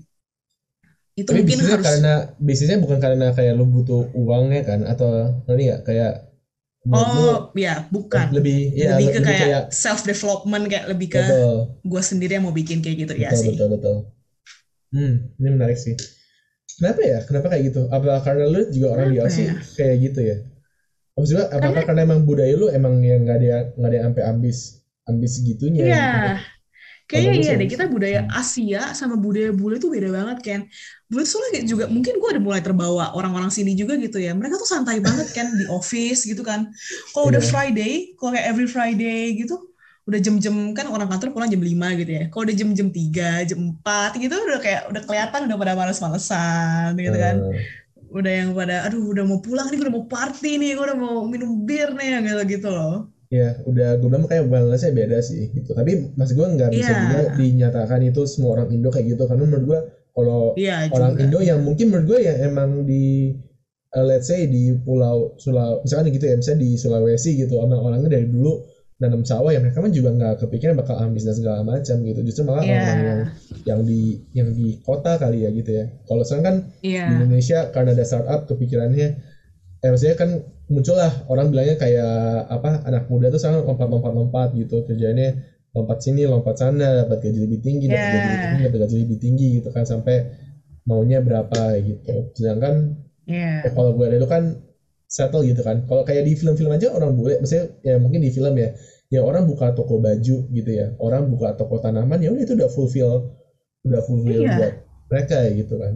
Itu Tapi mungkin harus karena bisnisnya bukan karena kayak lu butuh uangnya kan atau ngerti nggak kayak menurut lu oh ya bukan. lebih ya lebih ke lebih kayak, self development kayak lebih ke betul gue sendiri yang mau bikin kayak gitu ya betul sih. betul betul hmm ini menarik sih Kenapa ya? Kenapa kayak gitu? Apa karena lu juga orang di Kenapa Aussie ya? kayak gitu ya? Maksudnya apakah karena emang budaya lu emang yang nggak ada nggak ada sampai ambis ambis segitunya? Iya. Kayaknya iya sih- deh, kita budaya Asia sama budaya bule tuh beda banget kan. Bule tuh soalnya juga, mungkin gue udah mulai terbawa orang-orang sini juga gitu ya. Mereka tuh santai banget kan di office gitu kan. Kalau udah Iya. Friday, kalau kayak every Friday gitu, udah jam-jam kan orang kantor pulang jam 5 gitu ya. Kalau udah jam-jam 3, jam 4 gitu udah kayak udah kelihatan udah pada males-malesan gitu kan. Eh, Udah yang pada aduh udah mau pulang nih, gue udah mau party nih, gue udah mau minum bir nih gitu gitu loh. Ya, udah gue bilang kayak balance-nya beda sih gitu. Tapi mas gue nggak bisa Iya. juga dinyatakan itu semua orang Indo kayak gitu karena menurut gue kalau Iya orang juga. Indo yang mungkin menurut gue yang emang di uh, let's say di pulau Sulawesi misalkan gitu ya misalnya di Sulawesi gitu emang orangnya dari dulu nanam sawah ya mereka kan juga nggak kepikiran bakal ambis dan segala macam gitu justru malah Iya. orang yang yang di yang di kota kali ya gitu ya kalau sekarang kan Iya. di Indonesia karena ada startup kepikirannya eh maksudnya kan muncullah orang bilangnya kayak apa anak muda tuh sekarang lompat-lompat-lompat gitu kerjanya lompat sini lompat sana dapat gaji lebih tinggi dapat Yeah. gaji lebih tinggi dapat gaji lebih tinggi gitu kan sampai maunya berapa gitu sedangkan Iya. eh, kalau gue itu kan settle gitu kan kalau kayak di film-film aja orang boleh maksudnya ya mungkin di film ya ya orang buka toko baju gitu ya orang buka toko tanaman ya udah itu udah fulfill udah fulfill Iya. buat mereka ya gitu kan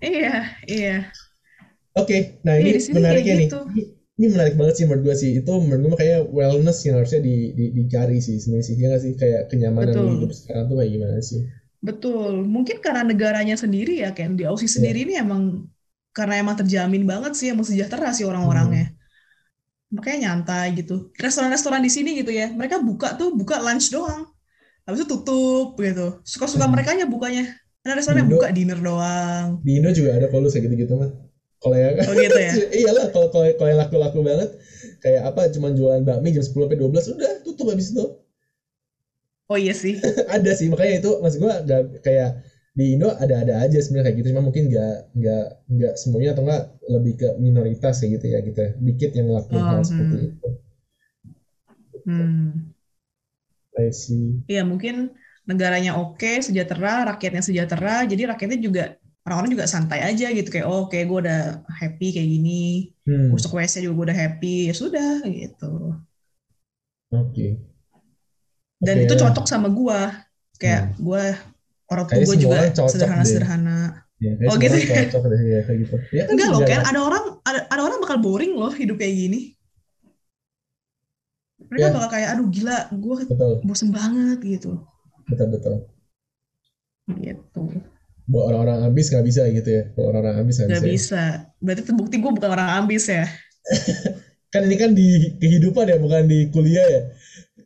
Iya, iya. Oke, nah Iya, ini sini menariknya kayak nih. gitu. Ini, menarik banget sih menurut gue sih. Itu menurut gue kayak wellness yang harusnya di, di, dicari sih sebenarnya sih. Ya nggak sih kayak kenyamanan Betul. hidup sekarang tuh kayak gimana sih? Betul. Mungkin karena negaranya sendiri ya, Ken. Di Aussie sendiri ini emang karena emang terjamin banget sih, emang sejahtera sih orang-orangnya. Makanya nyantai gitu. Restoran-restoran di sini gitu ya, mereka buka tuh buka lunch doang. Habis itu tutup gitu. Suka-suka Hmm. mereka bukanya. Ada restoran yang buka dinner doang. Di Indo juga ada kalau kayak gitu-gitu mah. Kalau yang Oh gitu ya? [laughs] iyalah kalau kalau kalau yang laku-laku banget kayak apa cuma jualan bakmi jam 10 sampai 12 udah tutup habis itu. Oh iya sih. [laughs] ada sih makanya itu maksud gue nggak kayak di Indo ada-ada aja sebenarnya kayak gitu cuma mungkin nggak nggak nggak semuanya atau nggak lebih ke minoritas kayak gitu ya gitu ya. dikit yang ngelakuin Oh, hal seperti hmm. itu Hmm. I see Iya mungkin negaranya oke, sejahtera, rakyatnya sejahtera, jadi rakyatnya juga orang-orang juga santai aja gitu kayak oh, oke gue udah happy kayak gini, hmm. masuk WC juga gue udah happy, ya sudah gitu. oke Dan Oke. itu cocok sama gue, kayak gue orang tua gue juga deh. sederhana-sederhana. ya, kayak Oh, gitu cocok deh ya kayak gitu ya [laughs] kan Enggak loh kan, ada orang ada, ada orang bakal boring loh hidup kayak gini. Mereka Ya. bakal kayak aduh gila, gue bosen banget gitu. betul betul Gitu. Buat orang-orang ambis nggak bisa gitu ya buat orang-orang ambis nggak Gak bisa, ya. bisa. Berarti terbukti gue bukan orang ambis ya. [laughs] kan ini kan di kehidupan ya bukan di kuliah ya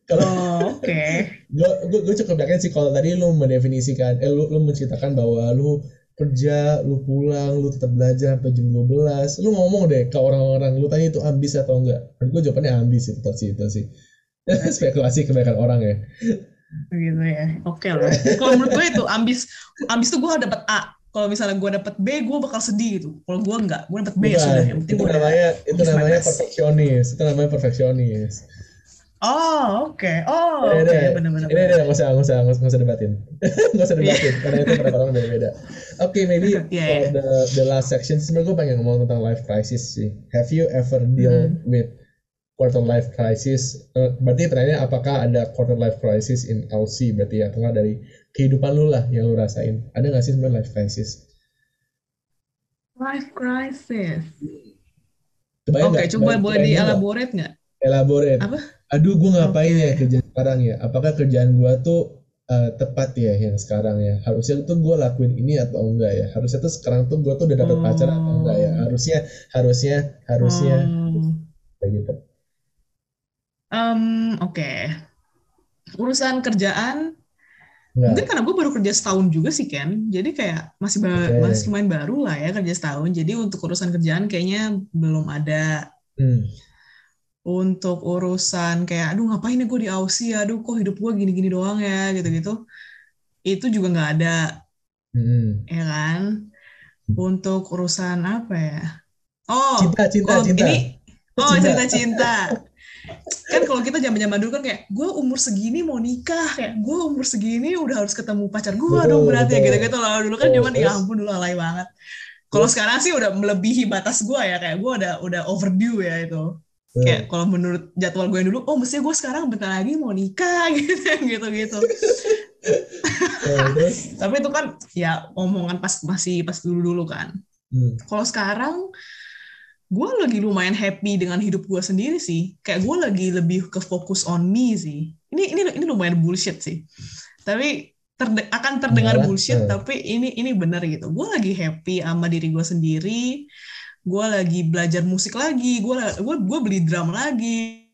kalau Oh, oke. gue gue gue cukup yakin sih kalau tadi lu mendefinisikan eh lu lu menceritakan bahwa lu kerja lu pulang lu tetap belajar sampai jam 12 lu ngomong deh ke orang-orang lu tanya itu ambis atau enggak menurut gue jawabannya ambis sih tetap sih itu sih [laughs] spekulasi kebanyakan orang ya gitu ya. Oke lah. Kalau menurut gue itu ambis ambis tuh gue dapat A. Kalau misalnya gue dapat B gue bakal sedih gitu. Kalau gue enggak gue dapat B Bukan, sudah. Yang penting itu gue namanya itu namanya perfeksionis. Itu namanya perfeksionis. Oh oke. Oh Ini oke. deh, benar-benar ini deh nggak usah nggak usah nggak usah debatin. [laughs] Nggak usah debatin. Karena itu pada orang beda-beda. Oke maybe [laughs] Iya, for iya. the the last section sebenarnya gue pengen ngomong tentang life crisis sih. Have you ever deal Hmm. with quarter life crisis Eh, berarti pertanyaannya apakah ada quarter life crisis in LC berarti ya? Atau nggak dari kehidupan lu lah yang lu rasain? Ada nggak sih sebenarnya life crisis? Life crisis? Kebayang oke nggak? coba Kebayang- boleh dielaborate nggak? Elaborate. Apa? aduh gue ngapain Oke. ya kerjaan sekarang ya. Apakah kerjaan gue tuh eh, tepat ya yang sekarang ya? Harusnya tuh gue lakuin ini atau enggak ya? Harusnya tuh sekarang tuh gue tuh udah dapat Oh. pacar atau enggak ya? Harusnya harusnya harusnya. Hmm, kayak gitu em, oke urusan kerjaan enggak Mungkin karena gue baru kerja setahun juga sih Ken, jadi kayak masih ba- Oke. masih lumayan baru lah ya kerja setahun. Jadi untuk urusan kerjaan kayaknya belum ada. hmm. Untuk urusan kayak, aduh ngapain ya gue di Aussie, aduh kok hidup gue gini-gini doang ya gitu-gitu. Itu juga nggak ada, Hmm. ya kan? Untuk urusan apa ya? Oh, cinta cinta cinta ini, oh Cinta. Kan kalau kita zaman-zaman dulu kan kayak gue umur segini mau nikah kayak gue umur segini udah harus ketemu pacar gue dong berarti ya betul. gitu-gitu loh dulu kan zaman ya ampun dulu alay banget Kalau sekarang sih udah melebihi batas gue ya kayak gue udah udah overdue ya itu. Kayak kalau menurut jadwal gue yang dulu, oh mestinya gue sekarang bentar lagi mau nikah [laughs] gitu gitu gitu. Tapi itu kan ya omongan pas masih pas dulu dulu kan. hmm. Kalau sekarang gue lagi lumayan happy dengan hidup gue sendiri sih. Kayak gue lagi lebih ke fokus on me sih. Ini ini ini lumayan bullshit sih. Tapi terde- akan terdengar Malah, bullshit eh. tapi ini ini benar gitu. Gue lagi happy sama diri gue sendiri. Gue lagi belajar musik lagi. Gue gue gue beli drum lagi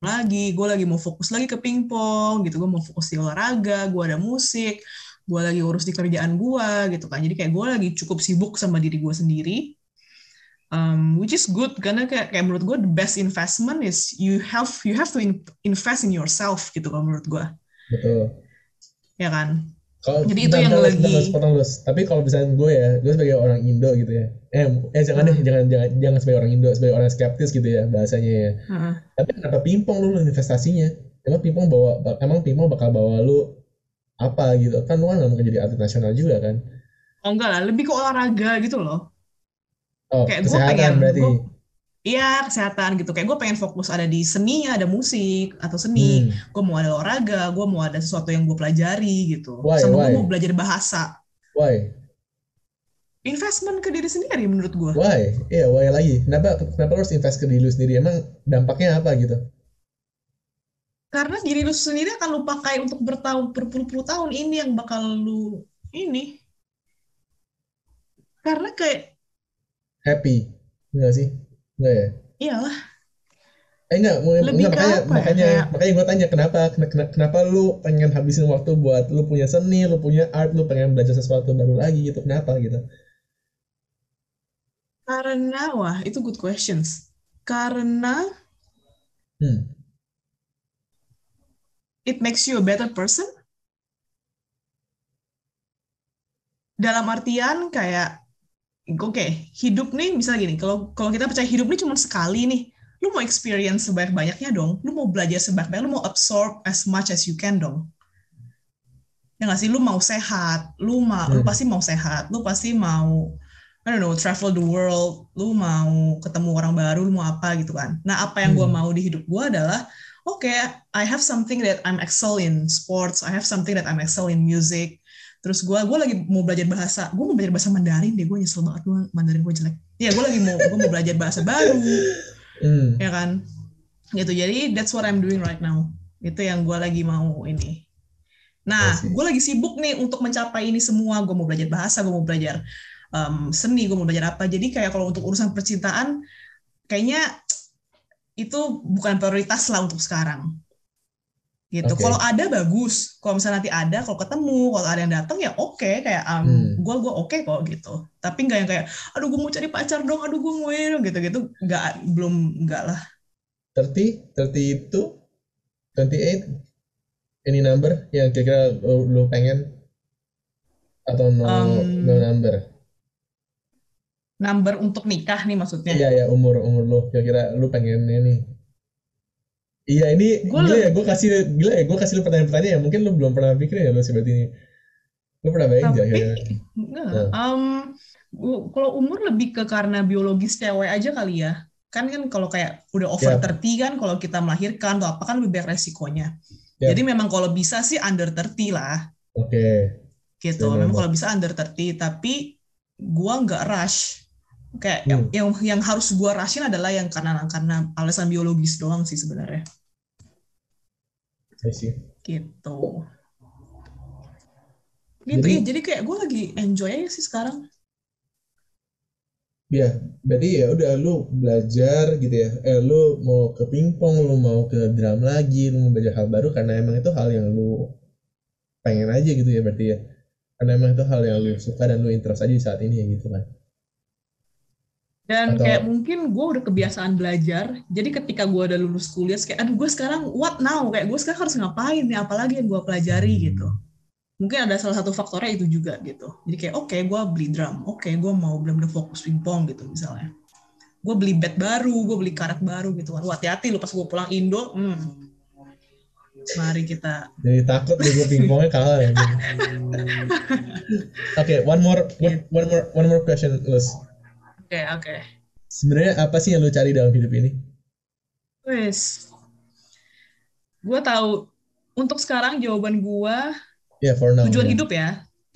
lagi gue lagi mau fokus lagi ke pingpong gitu gue mau fokus di olahraga gue ada musik gue lagi urus di kerjaan gue gitu kan jadi kayak gue lagi cukup sibuk sama diri gue sendiri um, which is good karena kayak, kayak menurut gue the best investment is you have you have to in- invest in yourself gitu kalau menurut gue betul ya kan Kalau Jadi itu yang lagi- potong, Lus. Tapi kalau misalnya gue ya, gue sebagai orang Indo gitu ya. Eh, eh jangan deh, Hmm. jangan jangan jangan sebagai orang Indo, sebagai orang skeptis gitu ya bahasanya ya. Heeh. Tapi kenapa pingpong lu investasinya? Emang pingpong bawa emang pingpong bakal bawa lu apa gitu? Kan lu kan nggak mungkin jadi atlet nasional juga kan? oh enggak lah lebih ke olahraga gitu loh Oh, kayak gue pengen berarti. gua- Iya kesehatan gitu kayak gue pengen fokus ada di seni ada musik atau seni Hmm. gue mau ada olahraga, gue mau ada sesuatu yang gue pelajari gitu. Why, Sama gue mau belajar bahasa. Why? Investment ke diri sendiri menurut gue. Why? Iya, why lagi? Kenapa kenapa harus invest ke diri lu sendiri? Emang dampaknya apa gitu? Karena diri lu sendiri akan lu pakai untuk bertahun berpuluh-puluh tahun ini yang bakal lu ini. Karena kayak Happy. Enggak sih? Enggak ya? iyalah Eh enggak, Lebih makanya apa ya, makanya makanya gue tanya kenapa ken- ken- kenapa lu pengen habisin waktu buat lu punya seni, lu punya art, lu pengen belajar sesuatu baru lagi gitu. Kenapa gitu? karena wah itu good questions. Karena Hmm. it makes you a better person. Dalam artian kayak oke, hidup nih misalnya gini, kalau kalau kita percaya hidup nih cuma sekali nih, lu mau experience sebanyak-banyaknya dong, lu mau belajar sebanyak-banyaknya, lu mau absorb as much as you can dong. Ya nggak sih, lu mau sehat, lu mau, lu Hmm. pasti mau sehat, lu pasti mau, I don't know, travel the world, lu mau ketemu orang baru, lu mau apa gitu kan. Nah, apa yang gue Hmm. mau di hidup gue adalah, oke, I have something that I'm excel in sports, I have something that I'm excel in music, terus gue gue lagi mau belajar bahasa gue mau belajar bahasa Mandarin deh gue nyesel banget gue Mandarin gue jelek. Ya gue lagi mau gue mau belajar bahasa baru. Hmm. ya kan? Gitu jadi that's what I'm doing right now. Itu yang gue lagi mau ini. Nah gue lagi sibuk nih untuk mencapai ini semua. Gue mau belajar bahasa gue mau belajar um, seni gue mau belajar apa. Jadi kayak kalau untuk urusan percintaan kayaknya itu bukan prioritas lah untuk sekarang gitu. Oke. kalau ada bagus. Kalau misalnya nanti ada kalau ketemu kalau ada yang datang ya oke. Kayak um, Hmm. gue gue oke kok gitu. Tapi nggak yang kayak aduh gue mau cari pacar dong aduh gue mau ini dong gitu gitu nggak belum nggak lah. 30, 32, 28, any number yang kira-kira lu, lu pengen? Atau no, Um, no number? number untuk nikah nih maksudnya. Iya ya umur umur lu. Kira-kira lu pengen ini. Iya ini Gua gila ya gue kasih gila ya gue kasih lu pertanyaan-pertanyaan ya mungkin lu belum pernah pikirin ya lu seperti ini. Lu pernah bayangin tapi kira-kira? [laughs] enggak Nah. um, kalau umur lebih ke karena biologis cewek aja kali ya kan kan kalau kayak udah over Yap. 30 kan kalau kita melahirkan atau apa kan lebih banyak resikonya Yap. jadi memang kalau bisa sih under 30 lah Oke. gitu Iya, memang kalau bisa under 30 tapi gua nggak rush kayak yang, Hmm. yang yang harus gua rushin adalah yang karena karena alasan biologis doang sih sebenarnya. Gitu gitu Jadi- ya jadi kayak gue lagi enjoy aja sih sekarang Ya, berarti ya udah lu belajar gitu ya. Eh lu mau ke pingpong, lu mau ke drum lagi, lu mau belajar hal baru karena emang itu hal yang lu pengen aja gitu ya berarti ya. Karena emang itu hal yang lu suka dan lu interest aja di saat ini ya gitu kan. Dan Atau- kayak mungkin gue udah kebiasaan belajar. Jadi ketika gue udah lulus kuliah kayak aduh gue sekarang what now? Kayak gue sekarang harus ngapain nih? Apalagi yang gue pelajari gitu. Mungkin ada salah satu faktornya itu juga gitu. Jadi kayak oke gue beli drum. Oke gue mau benar-benar fokus pingpong gitu misalnya. Gue beli bat baru gue beli karet baru gitu kan. Wah, hati-hati lu pas gue pulang Indo. Hmm. Mari kita. Jadi takut gue pingpongnya kalah ya. [laughs] Oke, okay, one more, one, one more, one more question, Lus. Oke, okay, oke. Okay. Sebenarnya apa sih yang lu cari dalam hidup ini? Wes, gue tahu untuk sekarang jawaban gue. Ya, yeah, for now. Tujuan yeah. hidup ya,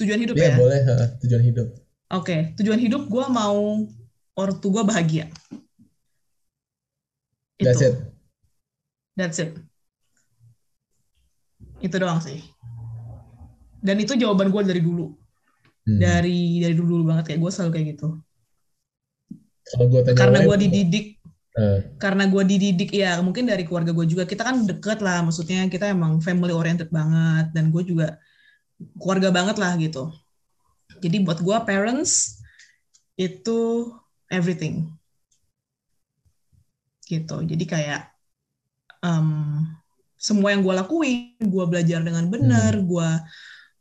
tujuan hidup yeah, ya. boleh, ha, tujuan hidup. Oke, okay, tujuan hidup gue mau ortu gue bahagia. That's itu. it. That's it. Itu doang sih. Dan itu jawaban gue dari dulu. Hmm. Dari dari dulu, dulu banget kayak gue selalu kayak gitu. Kalau gue tanya karena gue dididik, uh. karena gue dididik ya mungkin dari keluarga gue juga kita kan deket lah, maksudnya kita emang family oriented banget dan gue juga keluarga banget lah gitu. Jadi buat gue parents itu everything gitu. Jadi kayak um, semua yang gue lakuin, gue belajar dengan benar, hmm. gue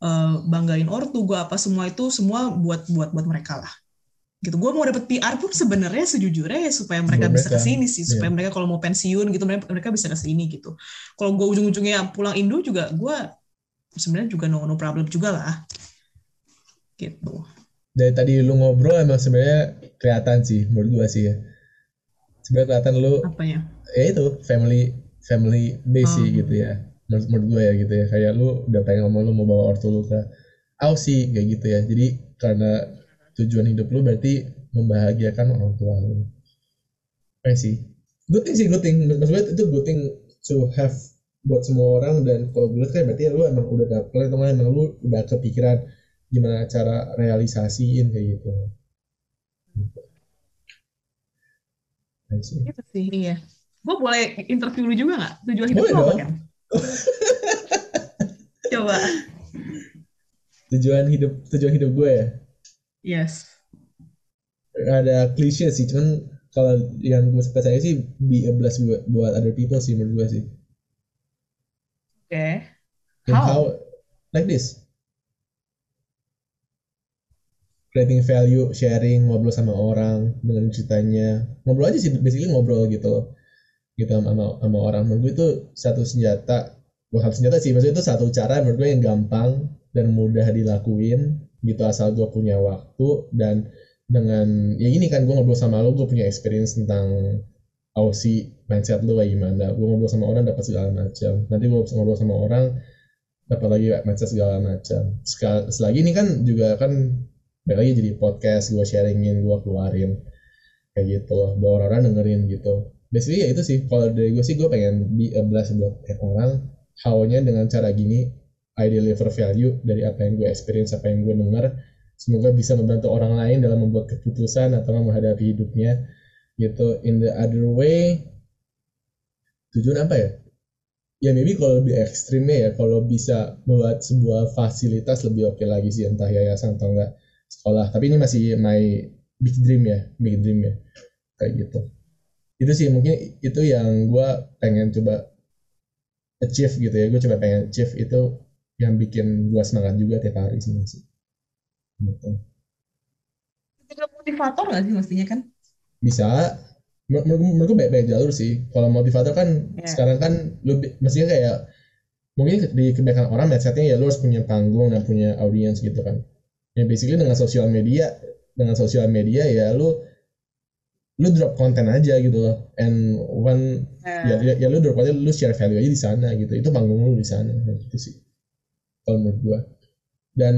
uh, banggain ortu, gue apa semua itu semua buat buat buat mereka lah gitu. Gue mau dapet PR pun sebenarnya sejujurnya ya supaya mereka bisa ke sini sih supaya yeah. mereka kalau mau pensiun gitu mereka mereka bisa ke sini gitu. Kalau gue ujung-ujungnya pulang Indo juga gue sebenarnya juga no no problem juga lah. Gitu. Dari tadi lu ngobrol emang sebenarnya kelihatan sih menurut gue sih ya. Sebenarnya kelihatan lu apa ya itu family family base um. gitu ya. Menurut, menurut gue ya gitu ya. Kayak lu udah pengen ngomong lu mau bawa ortu lu ke Aussie kayak gitu ya. Jadi karena tujuan hidup lu berarti membahagiakan orang tua lu I sih good thing sih good thing maksud gue itu good thing to have buat semua orang dan kalau gue kan berarti lu emang udah dapet teman emang lu udah kepikiran gimana cara realisasiin kayak gitu. Itu sih, iya. Gue boleh interview lu juga nggak? Tujuan hidup lu apa kan? Coba. Tujuan hidup tujuan hidup gue ya? Yes. Ada klise sih, cuman kalau yang gue suka saya sih be a bless buat, buat other people sih menurut gue sih. Oke. Okay. how? how? Like this. Creating value, sharing, ngobrol sama orang, dengan ceritanya. Ngobrol aja sih, basically ngobrol gitu Gitu sama, sama orang. Menurut gue itu satu senjata, bukan senjata sih, maksudnya itu satu cara menurut gue yang gampang dan mudah dilakuin gitu asal gue punya waktu dan dengan ya ini kan gue ngobrol sama lo gue punya experience tentang Aussie mindset lo kayak gimana. Gue ngobrol sama orang dapat segala macam. Nanti gue ngobrol sama orang dapat lagi mindset segala macam. Selagi ini kan juga kan balik lagi jadi podcast gue sharingin gue keluarin kayak gitu. Loh bahwa orang-orang dengerin gitu. Basically ya itu sih. Kalau dari gue sih gue pengen be a blast buat orang how-nya dengan cara gini I deliver value dari apa yang gue experience, apa yang gue dengar. Semoga bisa membantu orang lain dalam membuat keputusan atau menghadapi hidupnya. Gitu. In the other way, tujuan apa ya? Ya maybe kalau lebih ekstrimnya ya, kalau bisa membuat sebuah fasilitas lebih oke okay lagi sih, entah yayasan atau enggak sekolah. Tapi ini masih my big dream ya, big dream ya. Kayak gitu. Itu sih mungkin itu yang gue pengen coba achieve gitu ya. Gue coba pengen achieve itu yang bikin gua semangat juga tiap hari sih gitu. Juga motivator nggak sih mestinya kan? Bisa. Menurut gue baik-baik jalur sih. Kalau motivator kan yeah. sekarang kan lu mestinya kayak mungkin di kebanyakan orang mindsetnya ya lu harus punya panggung dan punya audiens gitu kan. Ya basically dengan sosial media dengan sosial media ya lu lu drop konten aja gitu loh and one yeah. ya, ya ya lu drop aja lu share value aja di sana gitu itu panggung lu di sana gitu sih kalau menurut gue dan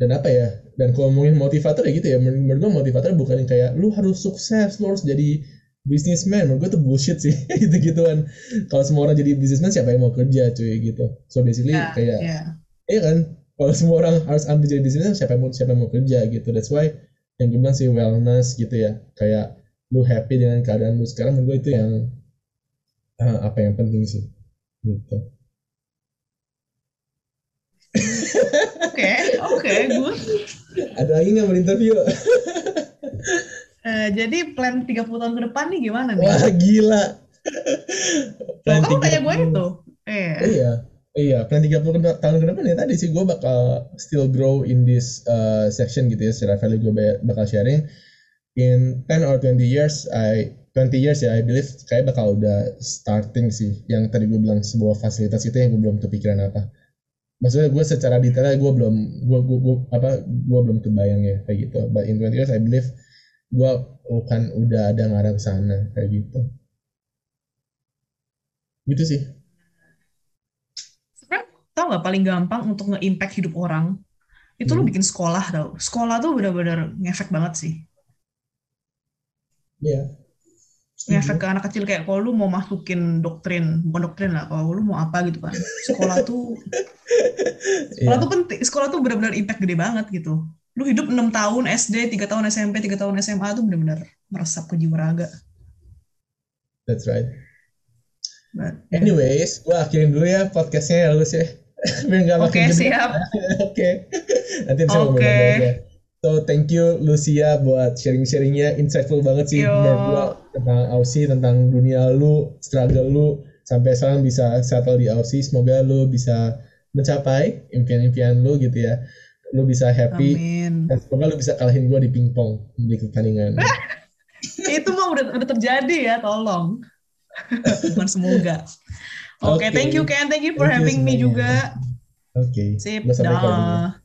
dan apa ya dan kalau ngomongin motivator ya gitu ya menurut gue motivator bukan yang kayak lu harus sukses lu harus jadi businessman. Menurut gue tuh bullshit sih [laughs] gitu gituan kalau semua orang jadi businessman siapa yang mau kerja cuy gitu. So basically yeah, kayak yeah. iya kan? Kalau semua orang harus ambil jadi businessman siapa yang mau siapa yang mau kerja gitu. That's why yang gue bilang sih wellness gitu ya. Kayak lu happy dengan keadaan lu sekarang menurut gue itu yang uh, apa yang penting sih gitu Oke, oke, gue. Ada lagi nggak mau interview? uh, jadi plan 30 tahun ke depan nih gimana nih? Wah, gila. plan Kamu tanya gue itu. Eh. Iya. Iya, plan 30 tahun ke depan ya tadi sih gue bakal still grow in this uh, section gitu ya secara value gue bakal sharing in 10 or 20 years I 20 years ya I believe kayak bakal udah starting sih yang tadi gue bilang sebuah fasilitas itu yang gue belum kepikiran apa maksudnya gue secara detailnya gue belum gue gue, gue apa gue belum kebayang ya kayak gitu but in 20 years I believe gue akan udah ada ngarang sana kayak gitu gitu sih Sebenarnya tau nggak paling gampang untuk nge-impact hidup orang itu lu Hmm. bikin sekolah tau. Sekolah tuh benar-benar ngefek banget sih. Iya. Ngefek ke anak kecil kayak kalau lu mau masukin doktrin, bukan doktrin lah, kalau lu mau apa gitu kan. Sekolah tuh [laughs] sekolah Iya. tuh penting, sekolah tuh benar-benar impact gede banget gitu. Lu hidup 6 tahun SD, 3 tahun SMP, 3 tahun SMA tuh benar-benar meresap ke jiwa raga. That's right. But- Anyways, gue akhirin dulu ya podcastnya ya Lus ya. [laughs] Biar nggak makin gede. siap. [laughs] Oke. Nanti bisa Oke. ngobrol. So thank you Lucia buat sharing-sharingnya insightful banget sih Yo. menurut gua tentang Aussie, tentang dunia lu, struggle lu sampai sekarang bisa settle di Aussie. Semoga lu bisa mencapai impian-impian lu gitu ya. Lu bisa happy Amin. dan semoga lu bisa kalahin gua di pingpong di pertandingan. [laughs] Itu mah udah, udah terjadi ya, tolong. [laughs] Bukan semoga. Oke, Oke. thank you Ken, thank you for Thank you having me semuanya. juga. Oke. Sip, recording ya. dah.